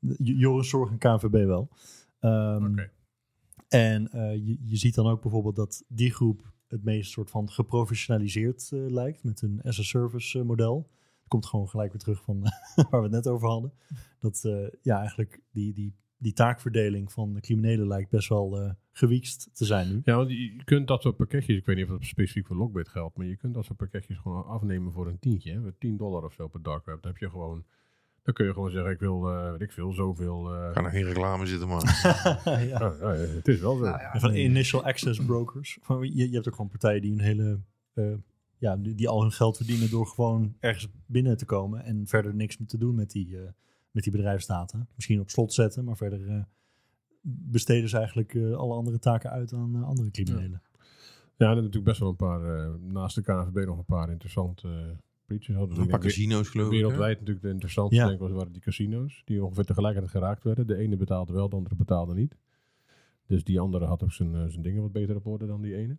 J- Joris Zorg en KNVB wel. Oké. En eh, je, je ziet dan ook bijvoorbeeld dat die groep het meest soort van geprofessionaliseerd eh, lijkt met een as-a-service model. Het komt gewoon gelijk weer terug van waar we het net over hadden. Dat ja, eigenlijk die, die, die taakverdeling van de criminelen lijkt best wel eh gewiekst te zijn nu. Ja, want je kunt dat soort pakketjes, ik weet niet of dat specifiek voor Lockbit geldt, maar je kunt dat soort pakketjes gewoon afnemen voor een tientje. Hè, voor 10 dollar of zo per dark web. Dan heb je gewoon, dan kun je gewoon zeggen, ik wil, eh weet ik veel, zoveel. eh Ga nou geen reclame zitten maken. ja. ja, ja, het is wel zo. Nou ja, van initial access brokers. Van, je, je hebt ook gewoon partijen die een hele. eh, ja, die, die al hun geld verdienen door gewoon ergens binnen te komen. En verder niks meer te doen met die, eh, met die bedrijfsdata. Misschien op slot zetten, maar verder eh, besteden ze eigenlijk eh, alle andere taken uit aan eh, andere criminelen. Ja, en natuurlijk best wel een paar, eh, naast de KNVB nog een paar interessante breaches hadden. Een paar casino's geloof ik. hè? Wereldwijd natuurlijk de interessantste Ja. denk ik was, waren die casino's. Die ongeveer tegelijkertijd geraakt werden. De ene betaalde wel, de andere betaalde niet. Dus die andere had ook zijn, zijn dingen wat beter op orde dan die ene.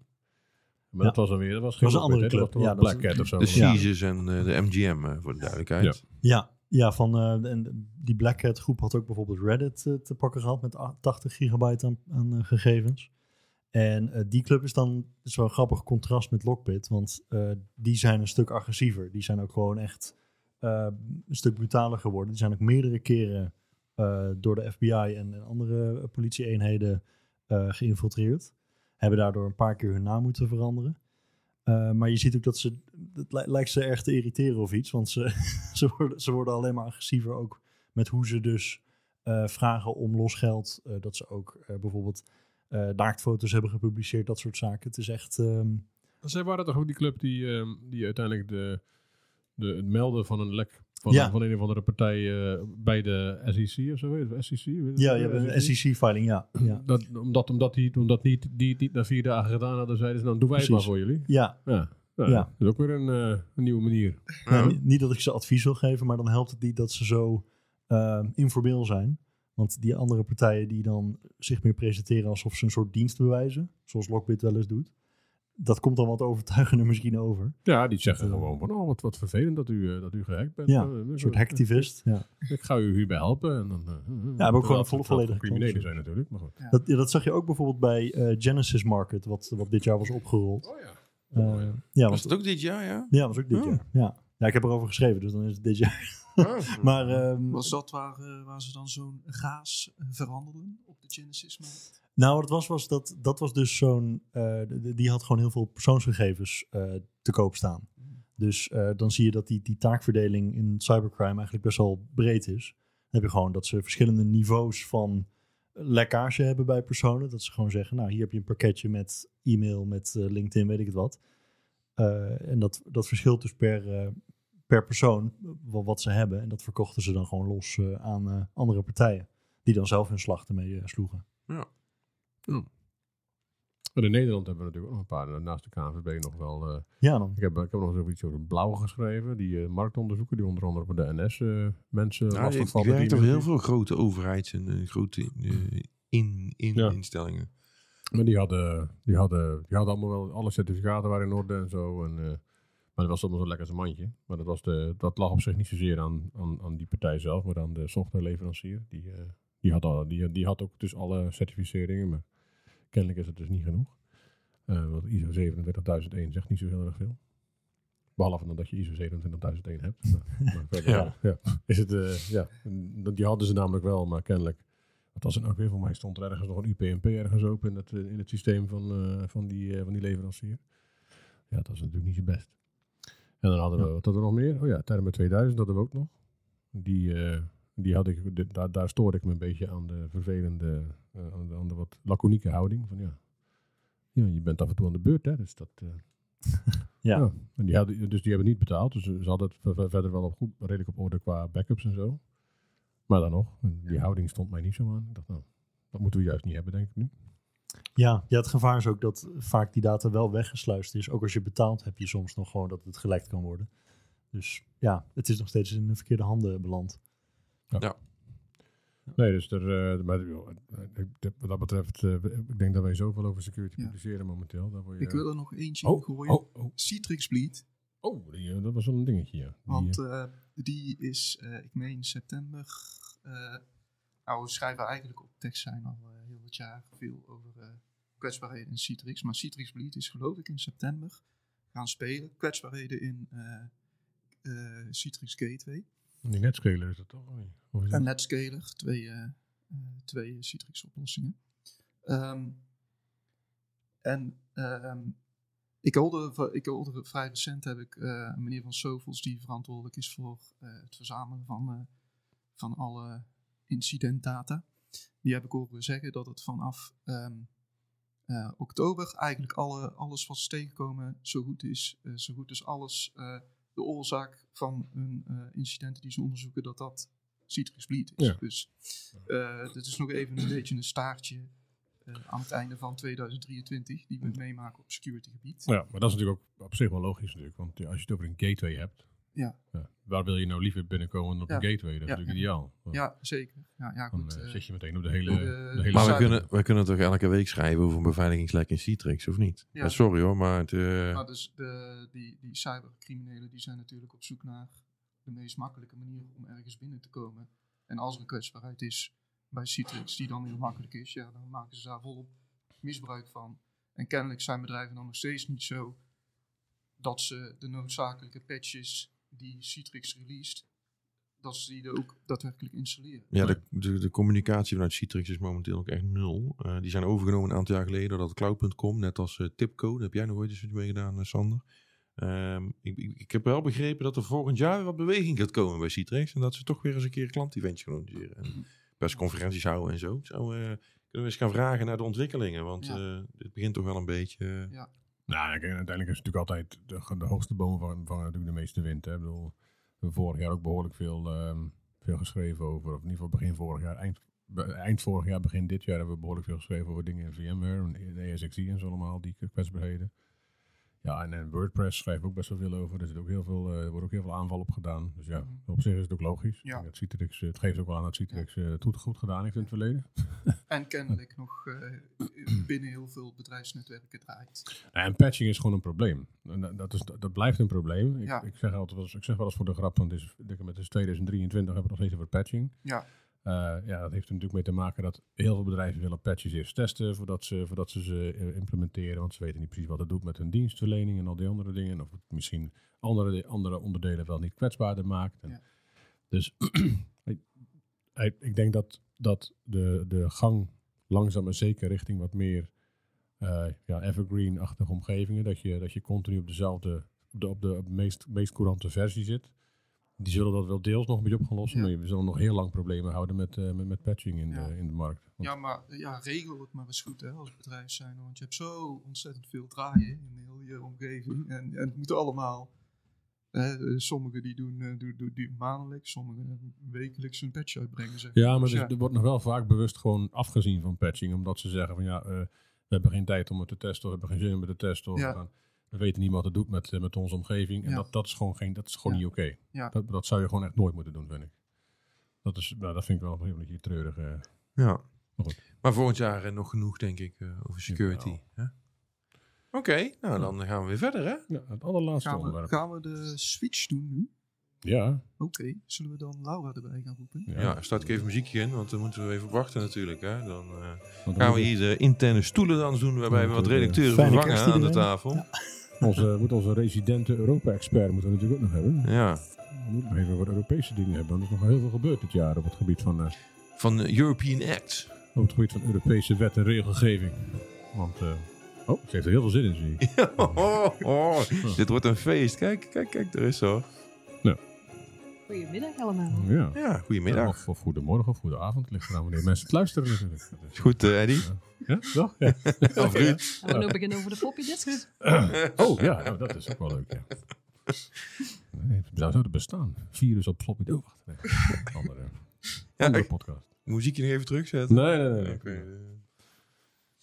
Maar Ja. dat was dan weer, dat was geen was een andere club. Dat Ja, was dat Black Cat of zo. De Ja. Caesars en eh, de MGM, voor de duidelijkheid. Ja, ja van, eh, die Black Cat groep had ook bijvoorbeeld Reddit eh, te pakken gehad met a- 80 gigabyte aan, eh, gegevens. En die club is dan een grappig contrast met Lockbit, want die zijn een stuk agressiever. Die zijn ook gewoon echt een stuk brutaler geworden. Die zijn ook meerdere keren door de FBI en, en andere politieeenheden geïnfiltreerd. Hebben daardoor een paar keer hun naam moeten veranderen. Eh, maar je ziet ook dat ze, het li- lijkt ze erg te irriteren of iets, want ze, ze, worden, ze worden alleen maar agressiever ook met hoe ze dus eh, vragen om losgeld. Eh, dat ze ook bijvoorbeeld naaktfoto's hebben gepubliceerd, dat soort zaken. Het is echt... ehm, Zij waren toch ook die club die, ehm, die uiteindelijk de, de, het melden van een lek van, Ja. van een of andere partij eh, bij de SEC of zo. Weet je, SEC? Ja, je hebt een SEC-filing, ja. ja. Dat, omdat, omdat die, omdat niet, die het niet na vier dagen gedaan hadden, zeiden ze, dan doen wij het maar voor jullie. Ja, Ja, ja, Ja. dat is ook weer een, eh, een nieuwe manier. Nou, niet- niet dat ik ze advies wil geven, maar dan helpt het niet dat ze zo ehm, informeel zijn. Want die andere partijen die dan zich meer presenteren alsof ze een soort dienst bewijzen, zoals Lockbit wel eens doet, dat komt dan wat overtuigender misschien over. Ja, die zeggen eh, gewoon van, oh, wat, wat vervelend dat u, eh, dat u gehackt bent. Ja, Eh, Een soort hacktivist. Ja. Ik ga u hierbij helpen. En dan, eh, maar ook gewoon terwijl het- een volle- terwijl het volledige criminelen zijn natuurlijk, maar goed. Dat, ja, dat zag je ook bijvoorbeeld bij eh, Genesis Market, wat, wat dit jaar was opgerold. Oh ja. Ja, Was dat ook dit jaar, ja? ja, was ook dit Oh. jaar. Ja. ja, ik heb erover geschreven, dus dan is het dit jaar. Oh. Maar ehm, Was dat waar, waar ze dan zo'n gaas veranderden op de Genesis-markt? Nou, wat het was, was dat, dat was dus zo'n. eh, die had gewoon heel veel persoonsgegevens eh, te koop staan. Dus eh, dan zie je dat die, die taakverdeling in cybercrime eigenlijk best wel breed is. Heb je gewoon dat ze verschillende niveaus van lekkage hebben bij personen. Dat ze gewoon zeggen, nou hier heb je een pakketje met e-mail, met LinkedIn, weet ik het wat. En dat, dat verschilt dus per, per persoon wat, ze hebben. En dat verkochten ze dan gewoon los aan andere partijen. Die dan zelf hun slag ermee eh, sloegen. En in Nederland hebben we natuurlijk ook nog een paar, naast de KNVB nog wel... eh, Ja, dan. ik, heb, ik heb nog zoiets over Blauw geschreven, die eh, marktonderzoeken, die onder andere voor de NS eh, mensen Ja, lastig werkt die- toch heel veel grote overheids- en grote eh, in, in Ja. instellingen. Maar die hadden, die, hadden, die hadden allemaal wel, alle certificaten waren in orde en zo. En, eh, maar dat was allemaal zo lekker zijn mandje. Maar dat, was de, dat lag op zich niet zozeer aan, aan, aan die partij zelf, maar aan de softwareleverancier. Die, eh, die, had al, die, die had ook dus alle certificeringen, maar kennelijk is het dus niet genoeg. Eh, want ISO 27001 zegt niet zo heel erg veel. Behalve dan dat je ISO 27001 hebt. Maar verder, Ja. ja. Is het, eh, ja. Die hadden ze namelijk wel, maar kennelijk. Wat was het nou weer? Voor mij stond er ergens nog een UPnP ergens open in het, eh, in het systeem van, van, die, van die leverancier. Ja, dat is natuurlijk niet zo best. En dan hadden we, wat hadden we nog meer? Oh ja, Therme 2000 hadden we ook nog. Die, die had ik, de- daar, daar stoorde ik me een beetje aan de vervelende, eh, aan, de, aan de wat laconieke houding. Van ja, ja, je bent af en toe aan de beurt, hè. Dus dat... eh, Ja. En die hadden, dus die hebben niet betaald. Dus ze hadden het ver- ver- verder wel op goed, redelijk op orde qua backups en zo. Maar dan nog, die houding stond mij niet zo aan. Ik dacht, nou, dat moeten we juist niet hebben, denk ik nu. Ja, ja, het gevaar is ook dat vaak die data wel weggesluist is. Ook als je betaalt heb je soms nog gewoon dat het gelekt kan worden. Dus ja, het is nog steeds in de verkeerde handen beland. Nee, dus er, eh, maar, eh, wat dat betreft, eh, ik denk dat wij zoveel over security Ja. publiceren momenteel. Daar word je, Ik wil er nog eentje oh, in gooien. oh, oh, Citrix Bleed. oh die, dat was wel een dingetje, ja. Die, Want die is, eh, ik meen september. eh nou, we schrijven eigenlijk op tekst zijn al eh, heel wat jaar veel over eh, kwetsbaarheden in Citrix. Maar Citrix Bleed is geloof ik in september gaan spelen. Kwetsbaarheden in eh, eh, Citrix Gateway. Die netscaler is dat toch? of niet? Of is En dat- Netscaler, twee, eh, eh, twee Citrix oplossingen. Ehm, en ehm, ik hoorde, ik hoorde vrij recent heb ik eh, een meneer van Sovels die verantwoordelijk is voor het verzamelen van, van alle incidentdata. Die heb ik horen zeggen dat het vanaf ehm, eh, oktober eigenlijk alle, alles wat is tegengekomen zo goed is. zo goed is alles de oorzaak van hun eh, incidenten die ze onderzoeken, dat dat Citrix Bleed is. Ja. Dus eh dit is nog even een beetje een staartje eh, aan het einde van 2023 die we meemaken op security gebied. Ja, maar dat is natuurlijk ook op zich wel logisch natuurlijk. Want als je het over een gateway hebt, Ja. waar wil je nou liever binnenkomen dan op een Ja. gateway? Dat is Ja. natuurlijk ideaal. Want Ja, zeker. Ja, ja Dan goed. eh, eh, zit je meteen op de hele, de- de hele Maar we kunnen, we kunnen toch elke week schrijven over een beveiligingslek in Citrix, of niet? Ja. Sorry hoor, maar het, eh, Maar dus de, die, die cybercriminelen die zijn natuurlijk op zoek naar de meest makkelijke manier om ergens binnen te komen. En als er een kwetsbaarheid is bij Citrix die dan heel makkelijk is, ja, dan maken ze daar volop misbruik van. En kennelijk zijn bedrijven dan nog steeds niet zo dat ze de noodzakelijke patches die Citrix released, dat ze die er ook daadwerkelijk installeren. ja, de, de, de communicatie vanuit Citrix is momenteel ook echt nul. Eh, die zijn overgenomen een aantal jaar geleden door dat Cloud.com, net als eh, Tipco. Daar heb jij nog ooit eens mee gedaan, eh, Sander. Ehm, ik, ik, ik heb wel begrepen dat er volgend jaar weer wat beweging gaat komen bij Citrix. En dat ze toch weer eens een keer een klanteventje gaan organiseren. En persconferenties houden en zo. Zo eh, kunnen we eens gaan vragen naar de ontwikkelingen. Want Ja. eh, het begint toch wel een beetje... Ja. Nou, uiteindelijk is het natuurlijk altijd de, de hoogste bomen vangen, vangen natuurlijk de meeste wind. Hè. Ik bedoel, we hebben vorig jaar ook behoorlijk veel, ehm, veel geschreven over, of in ieder geval begin vorig jaar, eind, eind vorig jaar, begin dit jaar hebben we behoorlijk veel geschreven over dingen in VMware en ESXi en zo allemaal, die kwetsbaarheden. Ja, en, en WordPress schrijven we ook best wel veel over. Er, zit ook heel veel, eh, er wordt ook heel veel aanval op gedaan. Dus ja, op zich is het ook logisch. Ja. Dat Citrix, eh, het geeft ook wel aan dat Citrix eh, het goed, gedaan heeft in het verleden. En kennelijk nog binnen heel veel bedrijfsnetwerken draait. En patching is gewoon een probleem. En dat, is, dat blijft een probleem. Ik, Ja. ik, zeg altijd, wel eens- ik zeg wel eens voor de grap, want het is, het is 2023, hebben we nog steeds over patching. Ja. Eh, ja, dat heeft er natuurlijk mee te maken dat heel veel bedrijven willen patches eerst testen voordat ze, voordat ze ze eh, implementeren. Want ze weten niet precies wat het doet met hun dienstverlening en al die andere dingen. Of het misschien andere, andere onderdelen wel niet kwetsbaarder maakt. En Ja. Dus ik, ik- ik denk dat, dat de, de gang langzaam en zeker richting wat meer eh, ja, evergreen-achtige omgevingen. Dat je, dat je continu op dezelfde, op de, op de, op de meest, meest courante versie zit. Die zullen dat wel deels nog een beetje op gaan lossen. Ja. Maar we zullen nog heel lang problemen houden met, eh, met, met patching in, Ja. de, in de markt. Want- Ja, maar ja, regel het maar eens goed hè, als bedrijf zijn. Want je hebt zo ontzettend veel draaien in heel je omgeving. En, en het moet allemaal. sommigen die doen, eh, doen, doen, doen maandelijks, sommigen wekelijks een patch uitbrengen. Zeg. Ja, maar Dus dus er wordt nog wel vaak bewust gewoon afgezien van patching. Omdat ze zeggen van ja, eh, we hebben geen tijd om het te testen. Of we hebben geen zin om het te testen. Of Ja. We, weten niet wat het doet met, eh, met onze omgeving. En Ja. dat, dat is gewoon, geen, dat is gewoon Ja. niet oké. Ja. Dat, dat zou je gewoon echt nooit moeten doen, vind ik. Dat, is, nou, dat vind ik wel een beetje treurig. eh. Ja. Maar goed. Maar volgend jaar eh, nog genoeg, denk ik, eh, over security. hè? Oké, nou dan gaan we weer verder, hè? Ja, het allerlaatste gaan, we, onderwerp. gaan we de switch doen nu? Ja, Oké, zullen we dan Laura erbij gaan roepen? ja. Ja, start ik even muziekje in, want dan moeten we even wachten natuurlijk. Hè? Dan eh, gaan we hier de interne stoelen dan doen, waarbij we wat redacteuren vervangen aan de tafel. Onze, moet onze residente Europa-expert moeten we natuurlijk ook nog hebben. Ja, We moeten nog even wat Europese dingen hebben. Want er is nog heel veel gebeurd dit jaar op het gebied van, eh, van de European Act. op het gebied van Europese wet en regelgeving. Want eh, Oh, ze heeft er heel veel zin in, zie ik. Oh, oh, Dit wordt een feest. Kijk, kijk, kijk, er is zo. Goedemiddag allemaal. Ja. Ja, goedemiddag. Of, of goedemorgen of goedavond. Het ligt eraan wanneer mensen het luisteren natuurlijk. Dat is- Is goed, eh, Eddie? Ja, toch? Ja. Of Ruud? Gaan we nu beginnen over de poppy? Oh ja, nou, dat is ook wel leuk. Ja. Nee, zou zouden bestaan. Virus op floppy. Oh, wacht. Nee. Andere, Ja, andere ik- podcast. muziekje nog even terugzetten? Nee, nee, nee. nee. Eh.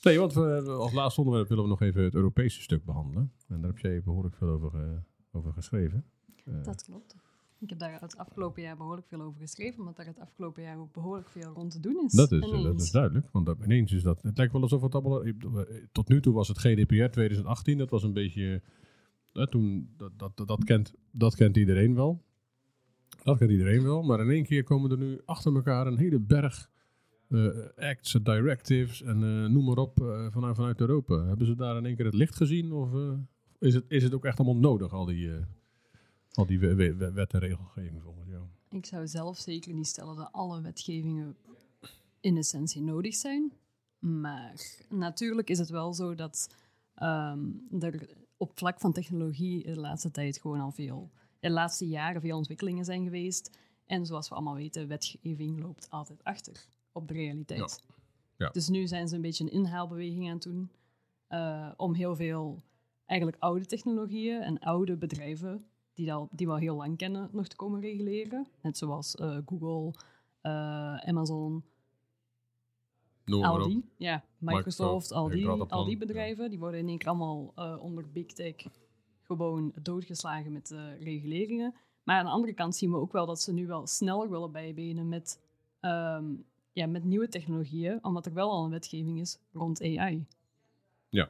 Nee, want we, als laatste onderwerp willen we nog even het Europese stuk behandelen. En daar heb jij behoorlijk veel over, eh, over geschreven. Dat klopt. Ik heb daar het afgelopen jaar behoorlijk veel over geschreven, omdat daar het afgelopen jaar ook behoorlijk veel rond te doen is. dat, is, eh, dat is duidelijk. Want dat, ineens is dat. Het lijkt wel alsof het allemaal. eh, Tot nu toe was het GDPR 2018. Dat was een beetje. eh, toen, dat, dat, dat, kent, dat kent iedereen wel. Dat kent iedereen wel. Maar in één keer komen er nu achter elkaar een hele berg. eh, acts, directives en eh, noem maar op eh, vanuit, vanuit Europa. Hebben ze daar in één keer het licht gezien? Of eh, is, het, is het ook echt allemaal nodig, al die, eh, al die we- we- we- wet en regelgeving volgens jou? Ik zou zelf zeker niet stellen dat alle wetgevingen in essentie nodig zijn. Maar natuurlijk is het wel zo dat ehm, er op vlak van technologie de laatste tijd gewoon al veel, de laatste jaren veel ontwikkelingen zijn geweest. En zoals we allemaal weten, wetgeving loopt altijd achter op de realiteit. Ja. Ja. Dus nu zijn ze een beetje een inhaalbeweging aan het doen eh, om heel veel eigenlijk oude technologieën en oude bedrijven die, al, die we al heel lang kennen, nog te komen reguleren. Net zoals eh, Google, eh, Amazon, Noem. Aldi. Ja, Microsoft, had dat al die bedrijven, die worden in één keer allemaal eh, onder big tech gewoon doodgeslagen met eh, reguleringen. Maar aan de andere kant zien we ook wel dat ze nu wel sneller willen bijbenen met, ehm, ja, met nieuwe technologieën, omdat er wel al een wetgeving is rond AI. Ja,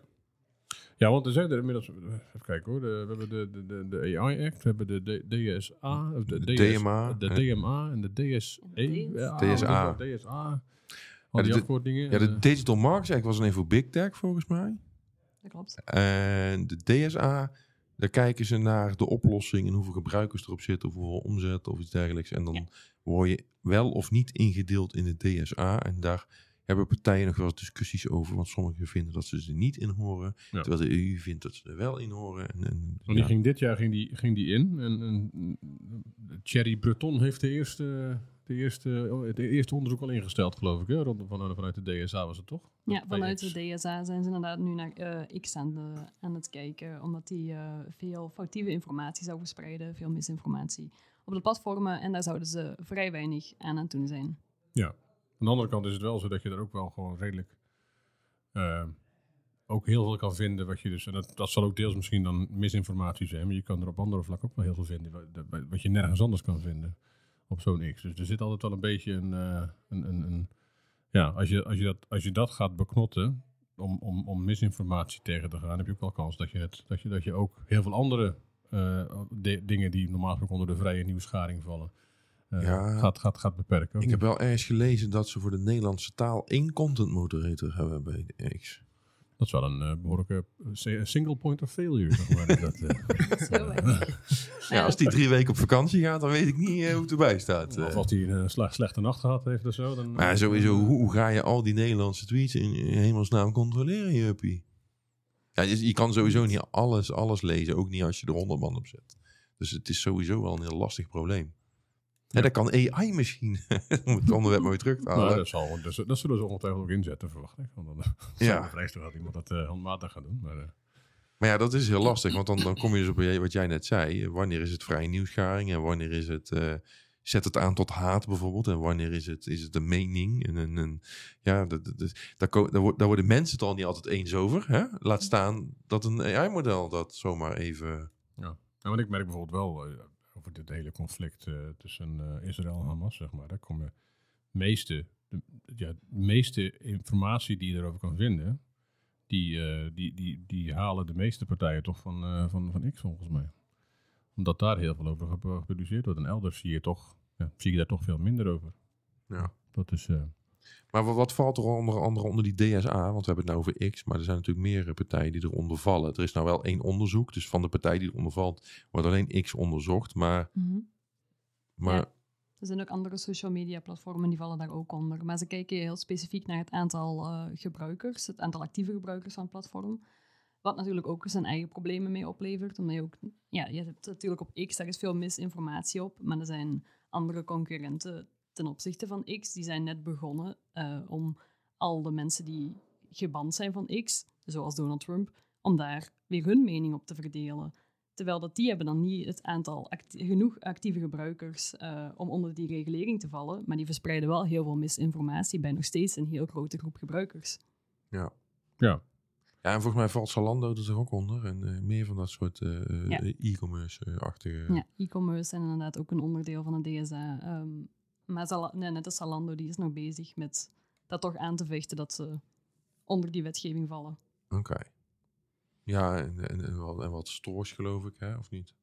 want er zijn er inmiddels... Even kijken hoor. De, we hebben de, de, de, de AI Act, we hebben de, D- DSA, of de, DS DMA, de? DMA en de DSE. Ja, DSA. de DSA. Al Ja, die de- afkortingen. Ja, de eh, Digital Markets Act was alleen voor Big Tech volgens mij. Dat klopt. En de DSA, daar kijken ze naar de oplossing en hoeveel gebruikers erop zitten, of hoeveel omzet of iets dergelijks. En dan Ja. word je wel of niet ingedeeld in de DSA. En daar hebben partijen nog wel eens discussies over, want sommigen vinden dat ze er niet in horen, Ja. terwijl de EU vindt dat ze er wel in horen. En, en, want die ja. ging dit jaar ging die, ging die in. En, en Thierry Breton heeft de eerste, de eerste, oh, het eerste onderzoek al ingesteld, geloof ik. Hè? Rond, van, vanuit de DSA was het toch? Ja, vanuit de DSA zijn ze inderdaad nu naar eh, X aan, de, aan het kijken, omdat die eh, veel foutieve informatie zou verspreiden, veel misinformatie op de platformen. En daar zouden ze vrij weinig aan aan het doen zijn. Aan de andere kant is het wel zo dat je er ook wel gewoon redelijk eh, ook heel veel kan vinden wat je dus, en dat, dat zal ook deels misschien dan misinformatie zijn, maar je kan er op andere vlakken ook wel heel veel vinden wat, je nergens anders kan vinden op zo'n X. Dus er zit altijd wel een beetje een, eh, een, een, een ja, als je, als, je dat, als je dat gaat beknotten om, om, om misinformatie tegen te gaan, heb je ook wel kans dat je, het, dat je, dat je ook heel veel andere eh, dingen die normaal gesproken onder de vrije nieuwsgaring vallen, Ja. gaat, gaat, gaat beperken. Ik heb wel ergens gelezen dat ze voor de Nederlandse taal één content moderator hebben bij de X. Dat is wel een eh, behoorlijke eh, si- single point of failure. Zeg maar. dat, eh. Ja, als die drie weken op vakantie gaat, dan weet ik niet eh, hoe het erbij staat. of eh. als hij een eh, sle- slechte nacht gehad heeft of zo. Dan, Maar sowieso, hoe, hoe ga je al die Nederlandse tweets in, in hemelsnaam controleren, Juppie? Ja, je, je kan sowieso niet alles, alles lezen, ook niet als je er onderband op zet. Dus het is sowieso wel een heel lastig probleem. En dat kan AI misschien, om het onderwerp maar weer terug te Nou, halen. dat, zal, dat, dat zullen ze ongetwijfeld ook inzetten, verwacht ik. Want dan Ja. ja. vrees toch dat iemand dat eh, handmatig gaat doen. Maar, eh, Maar ja, dat is heel lastig, want dan, dan kom je dus op wat jij net zei. Eh, Wanneer is het vrije nieuwsgaring en wanneer is het... eh, zet het aan tot haat bijvoorbeeld. En wanneer is het, is het een mening? En, en, en ja, dat, dat, daar, daar, wo- daar worden mensen het al niet altijd eens over. Hè? Laat staan dat een AI-model dat zomaar even... ja, want ik merk bijvoorbeeld wel eh, over dit hele conflict eh, tussen eh, Israël en Hamas, zeg maar. Daar kom je meeste, de, ja, de meeste informatie die je erover kan vinden, die, eh, die, die, die halen de meeste partijen toch van, van, van X volgens mij. Omdat daar heel veel over gep- gepubliceerd wordt. En elders zie je, toch, ja, zie je daar toch veel minder over. Ja. Dat is... Maar wa- wat valt er onder andere onder die DSA? Want we hebben het nou over X, maar er zijn natuurlijk meerdere partijen die eronder vallen. Er is nou wel één onderzoek, dus van de partij die eronder valt, wordt alleen X onderzocht. Maar, Mhm. maar Ja. Er zijn ook andere social media platformen die vallen daar ook onder. Maar ze kijken heel specifiek naar het aantal eh, gebruikers, het aantal actieve gebruikers van het platform. Wat natuurlijk ook zijn eigen problemen mee oplevert. Omdat je ook, ja, je hebt natuurlijk op X, daar is veel misinformatie op. Maar er zijn andere concurrenten ten opzichte van X, die zijn net begonnen eh, om al de mensen die geband zijn van X, zoals Donald Trump, om daar weer hun mening op te verdelen. Terwijl dat die hebben dan niet het aantal genoeg actieve gebruikers eh, om onder die regulering te vallen, maar die verspreiden wel heel veel misinformatie bij nog steeds een heel grote groep gebruikers. Ja. Ja. Ja, en volgens mij valt Zalando er ook onder. En eh, meer van dat soort eh, Ja. e-commerce-achtige... Ja, e-commerce zijn inderdaad ook een onderdeel van de DSA. ehm, maar nee, net als Zalando, die is nog bezig met dat toch aan te vechten dat ze onder die wetgeving vallen. Oké. Ja, en, en, en, wat, en wat stores geloof ik, hè? Of niet?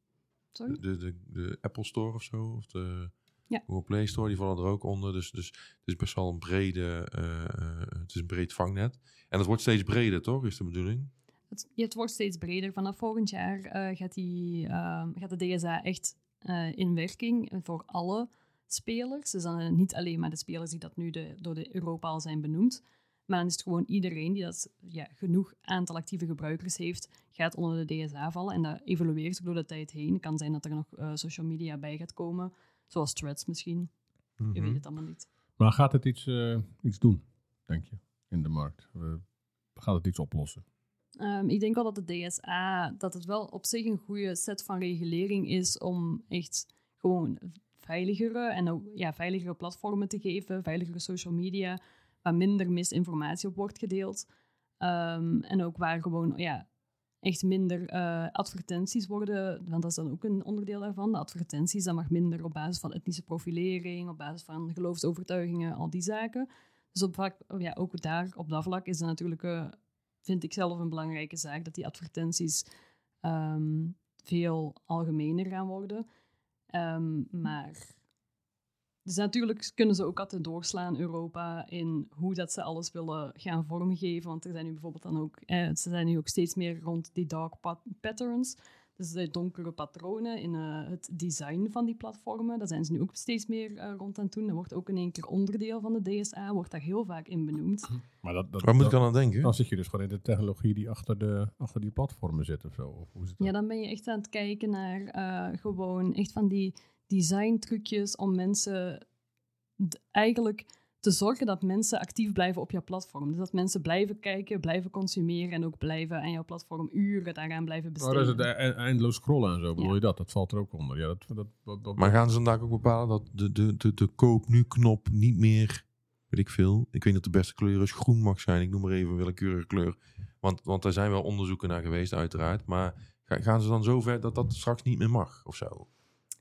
Sorry? De, de, de Apple Store of zo? Of de Ja. Google Play Store, die vallen er ook onder. Dus, dus het is best wel een brede... eh, eh, het is een breed vangnet. En het wordt steeds breder, toch? Is de bedoeling? Het, het wordt steeds breder. Vanaf volgend jaar eh, gaat, die, gaat de DSA echt in werking voor alle spelers. Dus dan eh, niet alleen maar de spelers die dat nu de, door de Europa al zijn benoemd. Maar dan is het gewoon iedereen die dat ja, genoeg aantal actieve gebruikers heeft, gaat onder de DSA vallen. En dat evolueert door de tijd heen. Het kan zijn dat er nog eh, social media bij gaat komen, zoals threads misschien. Je Mhm. weet het allemaal niet. Maar gaat het iets, eh, iets doen, denk je, in de markt? Eh, gaat het iets oplossen? Ehm, ik denk wel dat de DSA, dat het wel op zich een goede set van regulering is om echt gewoon veiligere en ja, veiligere platformen te geven, veiligere social media, waar minder misinformatie op wordt gedeeld. Ehm, en ook waar gewoon ja, echt minder eh, advertenties worden, want dat is dan ook een onderdeel daarvan. De advertenties, dat mag minder op basis van etnische profilering, op basis van geloofsovertuigingen, al die zaken. Dus op vlak, ja, ook daar, op dat vlak is er natuurlijk eh, vind ik zelf een belangrijke zaak dat die advertenties ehm, veel algemener gaan worden. Ehm, maar dus natuurlijk kunnen ze ook altijd doorslaan, Europa, in hoe dat ze alles willen gaan vormgeven. Want er zijn nu bijvoorbeeld dan ook, eh, ze zijn nu ook steeds meer rond die dark pat- patterns. Dus de donkere patronen in eh, het design van die platformen. Daar zijn ze nu ook steeds meer eh, rond aan het doen. Dat wordt ook in één keer onderdeel van de DSA, wordt daar heel vaak in benoemd. Maar dat, dat, Waar moet ik dan aan denken? Dan zit je dus gewoon in de technologie die achter, de, achter die platformen zit of zo. Of hoe zit dat? Ja, dan ben je echt aan het kijken naar eh, gewoon echt van die design trucjes om mensen eigenlijk te zorgen dat mensen actief blijven op jouw platform. Dus dat mensen blijven kijken, blijven consumeren en ook blijven aan jouw platform uren daaraan blijven Oh, besteden. dat is het e- eindeloos scrollen en zo, bedoel Ja. je dat? Dat valt er ook onder. Ja, dat, dat, dat, dat- Maar gaan ze vandaag ook bepalen dat de, de, de, de koop nu knop niet meer, weet ik veel, ik weet dat de beste kleur is groen mag zijn, ik noem maar even een willekeurige kleur. Want, want er zijn wel onderzoeken naar geweest uiteraard, maar ga- gaan ze dan zover dat dat straks niet meer mag of zo?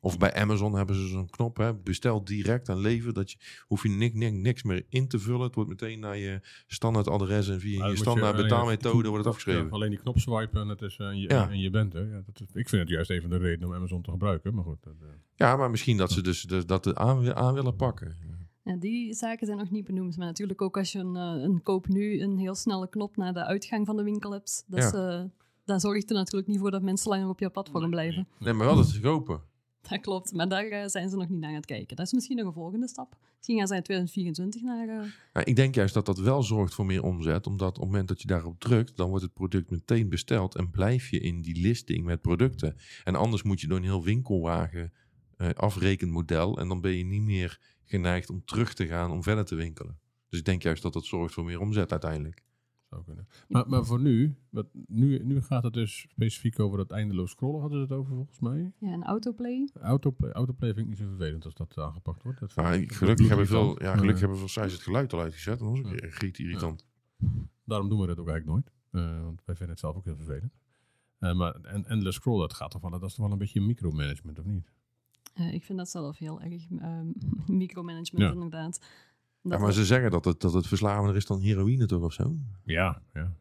Of bij Amazon hebben ze zo'n knop, hè, bestel direct en lever, dat je, hoef je niks, niks, niks meer in te vullen. Het wordt meteen naar je standaard adres en via je standaard betaalmethode wordt het afgeschreven. Ja, alleen die knop swipen en, het is, eh, en, je, Ja. en je bent er. Ja, dat is, ik vind het juist even de reden om Amazon te gebruiken. Maar goed, dat, eh, Ja, maar misschien dat ze dus, dus dat aan, aan willen pakken. Ja, die zaken zijn nog niet benoemd. Maar natuurlijk ook als je een, eh, een koop nu een heel snelle knop naar de uitgang van de winkel hebt. Dat is, eh, daar zorgt er natuurlijk niet voor dat mensen langer op jouw platform blijven. Nee, maar wel dat ze kopen. Dat klopt, maar daar eh, zijn ze nog niet naar aan het kijken. Dat is misschien nog een volgende stap. Misschien gaan ze in 2024 naar... Nou, ik denk juist dat dat wel zorgt voor meer omzet, omdat op het moment dat je daarop drukt, dan wordt het product meteen besteld en blijf je in die listing met producten. En anders moet je door een heel winkelwagen eh afrekenmodel en dan ben je niet meer geneigd om terug te gaan om verder te winkelen. Dus ik denk juist dat dat zorgt voor meer omzet uiteindelijk. Zou kunnen. Maar, maar voor nu, wat, nu, nu gaat het dus specifiek over dat eindeloos scrollen, hadden ze het over volgens mij. ja, een autoplay. Autoplay, autoplay vind ik niet zo vervelend als dat aangepakt wordt. Dat ik- dat gelukkig hebben veel, ja, gelukkig hebben veel sites het geluid al uitgezet. En dat is Ja. echt irritant. Daarom doen we dat ook eigenlijk nooit. Eh, want wij vinden het zelf ook heel vervelend. Eh, maar en, endless scroll, dat gaat toch wel, dat is toch wel een beetje micromanagement, of niet? Eh, ik vind dat zelf heel erg ehm, micromanagement, Ja. inderdaad. Ja, maar ze zeggen dat het, dat het verslavender is dan heroïne toch of zo? Ja, ja.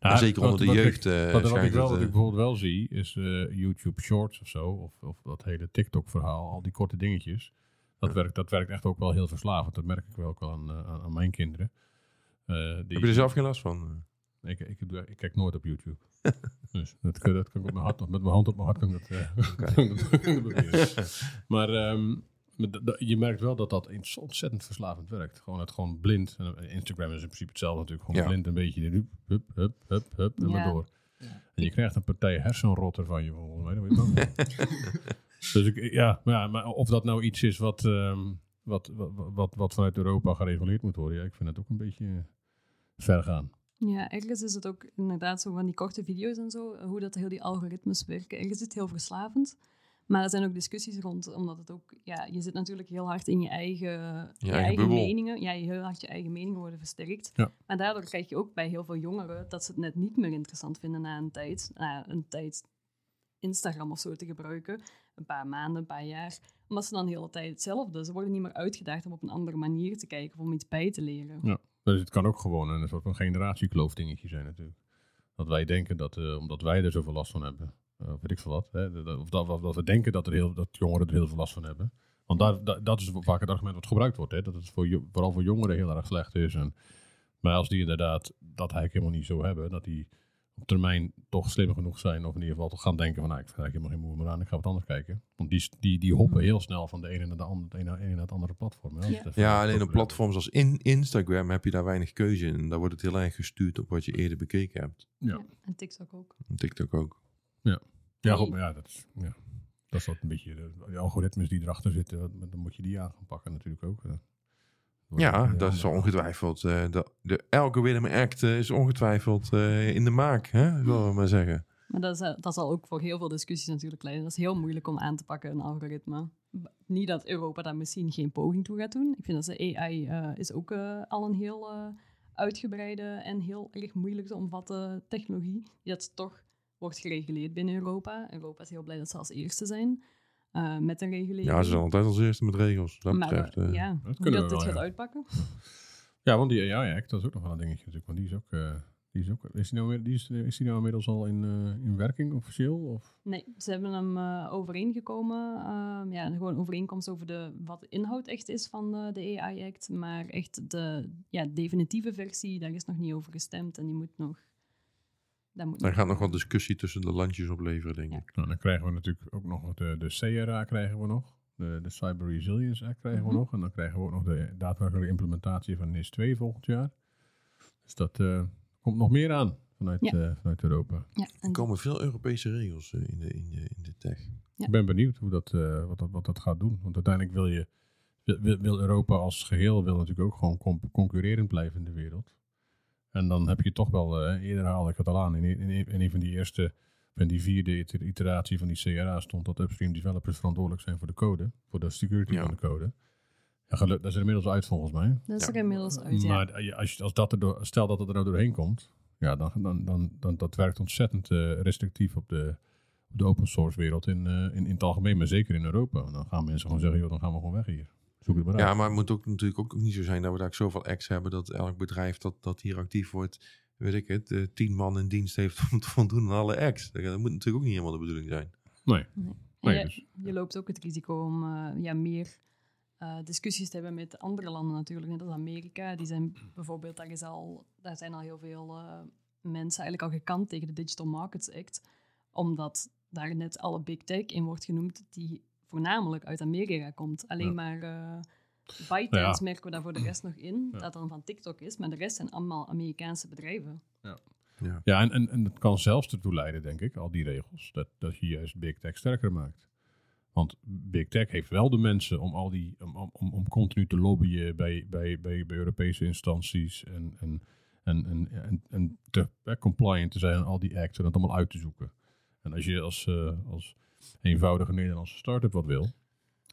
Nou, zeker onder de wat ik- jeugd. eh, Wat, wat, ik schijnt wel, het, wat eh, ik bijvoorbeeld wel zie, is eh, YouTube Shorts of zo. Of, of dat hele TikTok-verhaal, al die korte dingetjes. Dat, Ja. werkt, dat werkt echt ook wel heel verslavend. Dat merk ik wel ook wel aan, eh, aan, aan mijn kinderen. Eh, die, Heb je er zelf geen last van? ik, ik, ik kijk nooit op YouTube. dus dat, kan- dat kan ik op mijn hart, met mijn hand op mijn hart kan ik dat, eh. Maar ehm, je merkt wel dat dat ontzettend verslavend werkt. Gewoon het gewoon blind. En Instagram is in principe hetzelfde natuurlijk. Gewoon Ja. blind een beetje. Hup, hup, hup, hup, hup, en maar Ja. door. En je krijgt een partij hersenrotter van je volgens mij. Dat weet wel. dus ik, ja, maar, ja, maar of dat nou iets is wat, ehm, wat, wat, wat, wat vanuit Europa gereguleerd moet worden, ja, ik vind het ook een beetje ver gaan. Ja, ergens is het ook inderdaad zo van die korte video's en zo, hoe dat heel die algoritmes werken. Ergens is het heel verslavend. Maar er zijn ook discussies rond, omdat het ook, ja, je zit natuurlijk heel hard in je eigen, je eigen meningen. Ja, je heel hard je eigen meningen worden versterkt. Ja. Maar daardoor krijg je ook bij heel veel jongeren dat ze het net niet meer interessant vinden na een tijd, na een tijd Instagram of zo te gebruiken. Een paar maanden, een paar jaar. Omdat ze dan de hele tijd hetzelfde. Ze worden niet meer uitgedaagd om op een andere manier te kijken of om iets bij te leren. Ja. Dus het kan ook gewoon een soort van generatiekloof dingetje zijn natuurlijk. Dat wij denken dat, eh, omdat wij er zoveel last van hebben, weet ik veel wat, hè, of dat, of dat we denken dat, er heel, dat jongeren er heel veel last van hebben. Want daar, da- dat is vaak het argument wat gebruikt wordt, hè, dat het voor, vooral voor jongeren heel erg slecht is. En, maar als die inderdaad dat eigenlijk helemaal niet zo hebben, dat die op termijn toch slim genoeg zijn, of in ieder geval toch gaan denken van, nou, ik vind eigenlijk helemaal geen moeite meer aan, ik ga wat anders kijken. Want die, die, die hoppen heel snel van de ene naar de andere, het ene, ene naar het andere platform. hè, Ja. alleen op platforms als in Instagram heb je daar weinig keuze in. En daar wordt het heel erg gestuurd op wat je eerder bekeken hebt. Ja. En TikTok ook. En TikTok ook. Ja, Nee. goed, maar ja, dat is, ja, dat is wat een beetje de, de algoritmes die erachter zitten. Dan moet je die aan gaan pakken natuurlijk ook. eh. Ja, eh, dat is ongetwijfeld. eh, de, de Algorithm Act is ongetwijfeld eh, in de maak, hè, zullen we maar zeggen. Maar dat, is, dat zal ook voor heel veel discussies natuurlijk leiden. Dat is heel moeilijk om aan te pakken, een algoritme. Niet dat Europa daar misschien geen poging toe gaat doen. Ik vind dat de AI eh, is ook eh, al een heel eh, uitgebreide en heel erg moeilijk te omvatten technologie. Die dat toch wordt gereguleerd binnen Europa. Europa is heel blij dat ze als eerste zijn eh, met een regulering. Ja, ze zijn altijd als eerste met regels. Dat maar betreft. eh, ja, hoe kunnen dat we dit wel, gaat ja. uitpakken. Ja, want die AI-act, dat is ook nog wel een dingetje natuurlijk. Want die is ook... eh, die is, ook is, die nou, die is, is die nou inmiddels al in, eh, in werking officieel? Of? Nee, ze hebben hem eh, overeengekomen. ehm, ja, gewoon overeenkomst over de, wat de inhoud echt is van eh, de AI-act. Maar echt de ja, definitieve versie, daar is nog niet over gestemd. En die moet nog... Daar moet Daar gaat nog wel discussie tussen de landjes opleveren, denk Ja. ik. Nou, dan krijgen we natuurlijk ook nog de, de CRA krijgen we nog. De, de Cyber Resilience Act krijgen we Mhm. nog. En dan krijgen we ook nog de daadwerkelijke implementatie van NIS 2 volgend jaar. Dus dat eh, komt nog meer aan vanuit, Ja. eh, vanuit Europa. Ja, Er en komen veel Europese regels eh, in, de, in, de, in de tech. Ja. Ik ben benieuwd hoe dat, eh, wat, dat, wat dat gaat doen. Want uiteindelijk wil, je, wil- wil, wil Europa als geheel wil natuurlijk ook gewoon con- concurrerend blijven in de wereld. En dan heb je toch wel, eh, eerder haalde ik het al aan, in, in, in een van die eerste, in die vierde iter- iteratie van die CRA stond dat upstream developers verantwoordelijk zijn voor de code, voor de security Ja. van de code. Ja, geluk, dat is er inmiddels uit volgens mij. dat is Ja. er inmiddels uit, ja. Maar eh, als, je, als dat er door, stel dat het er nou doorheen komt, ja, dan, dan, dan, dan dat werkt ontzettend eh, restrictief op de, op de open source wereld in, eh, in, in het algemeen, maar zeker in Europa. Dan gaan mensen gewoon zeggen, joh, dan gaan we gewoon weg hier. Zoek het maar uit. Ja, maar het moet ook natuurlijk ook niet zo zijn dat we daar zoveel ex hebben dat elk bedrijf dat, dat hier actief wordt, weet ik het, eh, tien man in dienst heeft om te voldoen aan alle ex. Dat dat moet natuurlijk ook niet helemaal de bedoeling zijn. Nee. Nee, je, dus- je loopt ook het risico om eh, ja, meer eh, discussies te hebben met andere landen natuurlijk. Net als Amerika. Die zijn bijvoorbeeld, daar, is al, daar zijn al heel veel eh, mensen eigenlijk al gekant tegen de Digital Markets Act. Omdat daar net alle big tech in wordt genoemd die voornamelijk uit Amerika komt. Alleen Ja. maar eh ByteDance Ja. merken we daar voor de rest nog in. Ja. Dat dan van TikTok is. Maar de rest zijn allemaal Amerikaanse bedrijven. Ja, en, en, en het kan zelfs ertoe leiden, denk ik, al die regels, dat, dat je juist Big Tech sterker maakt. Want Big Tech heeft wel de mensen om, al die, om, om, om- continu te lobbyen bij, bij, bij, bij Europese instanties en, en, en, en, en, en te eh, compliant te zijn aan al die acts en het allemaal uit te zoeken. En als je als, eh, als eenvoudige Nederlandse start-up wat wil,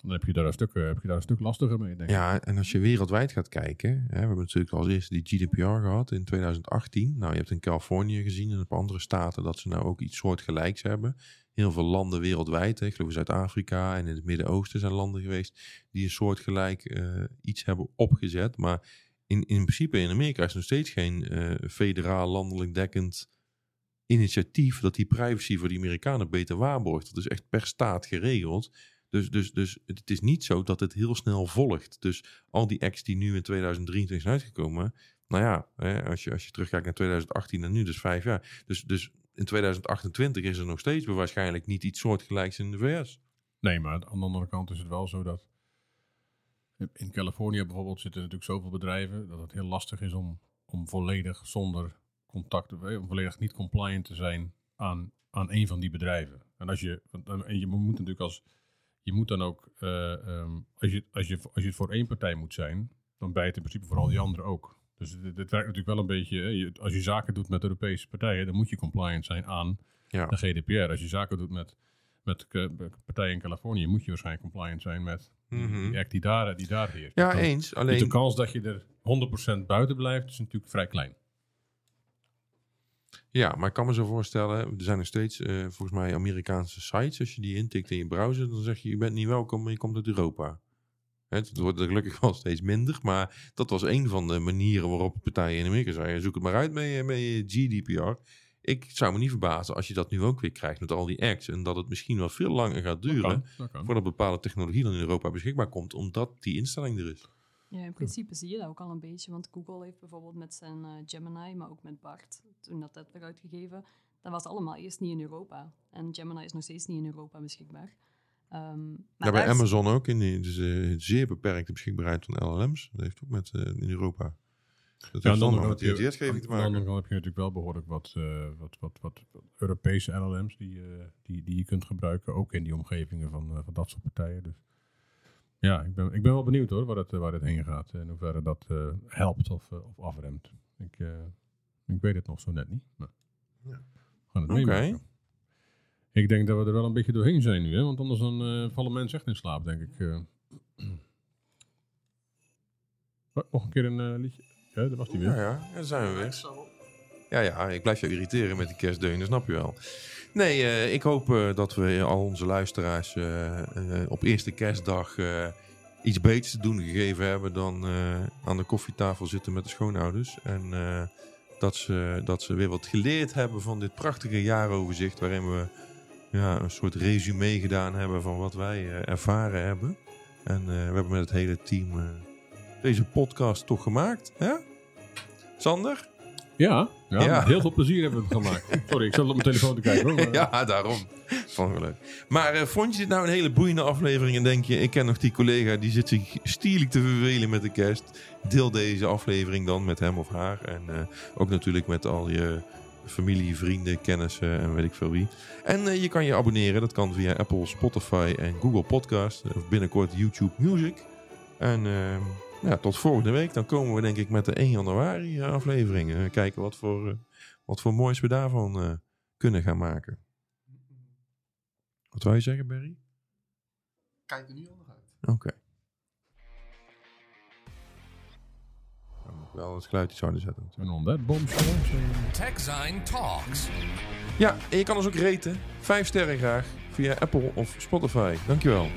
dan heb je daar een stuk, eh, heb je daar een stuk lastiger mee, denk ik. Ja, en als je wereldwijd gaat kijken, hè, we hebben natuurlijk als eerste die GDPR gehad in 2018. Nou, je hebt in Californië gezien en op andere staten dat ze nou ook iets soortgelijks hebben. Heel veel landen wereldwijd, hè, ik geloof Zuid-Afrika en in het Midden-Oosten zijn landen geweest die een soortgelijk eh, iets hebben opgezet. Maar in, in principe in Amerika is nog steeds geen eh, federaal landelijk dekkend initiatief dat die privacy voor die Amerikanen beter waarborgt. Dat is echt per staat geregeld. Dus, dus, dus het is niet zo dat het heel snel volgt. Dus al die acts die nu in 2023 zijn uitgekomen. Nou ja, hè, als, je, als je terugkijkt naar 2018 en nu, dus vijf jaar. Dus, dus in 2028 is er nog steeds waarschijnlijk niet iets soortgelijks in de VS. Nee, maar aan de andere kant is het wel zo dat in Californië bijvoorbeeld zitten natuurlijk zoveel bedrijven dat het heel lastig is om, om volledig zonder contact, eh, om volledig niet compliant te zijn aan, aan een van die bedrijven. En als je, dan- en je moet natuurlijk als, je moet dan ook, eh, ehm, als, je, als, je, als je het voor één partij moet zijn, dan het in principe voor al die anderen ook. Dus dit, dit werkt natuurlijk wel een beetje, je- als je zaken doet met Europese partijen, dan moet je compliant zijn aan Ja. de GDPR. Als je zaken doet met, met eh, partijen in Californië, moet je waarschijnlijk compliant zijn met Mhm. die act die daar, die daar heerst. Ja, dan- eens. dus de Alleen, kans dat je er 100% buiten blijft, is natuurlijk vrij klein. Ja, maar ik kan me zo voorstellen, er zijn nog steeds eh, volgens mij Amerikaanse sites. Als je die intikt in je browser, dan zeg je, je bent niet welkom, maar je komt uit Europa. Het wordt er gelukkig wel steeds minder, maar dat was een van de manieren waarop partijen in Amerika zeiden, zoek het maar uit met je, met je GDPR. Ik zou me niet verbazen als je dat nu ook weer krijgt met al die acts. En dat het misschien wel veel langer gaat Dat duren kan, dat kan. voordat bepaalde technologie dan in Europa beschikbaar komt, omdat die instelling er is. Ja, in principe zie je dat ook al een beetje, want Google heeft bijvoorbeeld met zijn eh, Gemini, maar ook met Bart, toen dat dat werd uitgegeven, dat was allemaal eerst niet in Europa. En Gemini is nog steeds niet in Europa beschikbaar. Ehm, maar Ja, bij is- Amazon ook in die dus, eh, zeer beperkte beschikbaarheid van LLM's. Dat heeft ook met eh, in Europa. Dat heeft Ja, dan dan, nog dan met heb die je, wetgeving te maken. kant heb je natuurlijk wel behoorlijk wat, eh, wat, wat, wat Europese LLM's die, eh, die, die je kunt gebruiken, ook in die omgevingen van, van dat soort partijen. Dus ja, ik ben, ik ben wel benieuwd hoor, waar het, waar het heen gaat. En hoeverre dat eh, helpt of, eh, of afremt. Ik, eh, ik weet het nog zo net niet. Maar Ja. we gaan het Oké. meemaken. Ik denk dat we er wel een beetje doorheen zijn nu, hè? want anders dan, eh, vallen mensen echt in slaap, denk ik. eh. Oh, nog een keer een eh, liedje. Ja, dat was die weer. Ja, ja, ja, daar zijn we weer. Ja, ja, ik blijf je irriteren met die kerstdeunen, snap je wel. Nee, eh, ik hoop eh, dat we al onze luisteraars eh, eh, op eerste kerstdag eh, iets beters te doen gegeven hebben dan eh, aan de koffietafel zitten met de schoonouders. En eh, dat, ze, dat ze weer wat geleerd hebben van dit prachtige jaaroverzicht waarin we ja, een soort resume gedaan hebben van wat wij eh, ervaren hebben. En eh, we hebben met het hele team eh, deze podcast toch gemaakt. Hè? Sander? Ja, ja, Ja. met heel veel plezier hebben we het gemaakt. Sorry, ik zat op mijn telefoon te kijken. Hoor, maar- Ja, daarom. Vond ik leuk. Maar eh, vond je dit nou een hele boeiende aflevering en denk je, ik ken nog die collega die zit zich stierlijk te vervelen met de kerst. Deel deze aflevering dan met hem of haar. En eh, ook natuurlijk met al je familie, vrienden, kennissen en weet ik veel wie. En eh, je kan je abonneren. Dat kan via Apple, Spotify en Google Podcast. Of binnenkort YouTube Music. En ja, tot volgende week. Dan komen we denk ik met de 1 januari eh, aflevering. Eh, kijken wat voor, eh, wat voor moois we daarvan eh, kunnen gaan maken. Wat wou je zeggen, Barry? Kijk er nu al naar uit. Oké. Dan moet ik wel het geluid iets harder zetten. En on that bombshell. TechZine Talks. Ja, en je kan ons ook reten. Vijf sterren graag. Via Apple of Spotify. Dankjewel.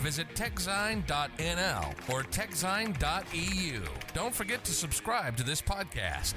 Visit techzine.nl or techzine.eu. Don't forget to subscribe to this podcast.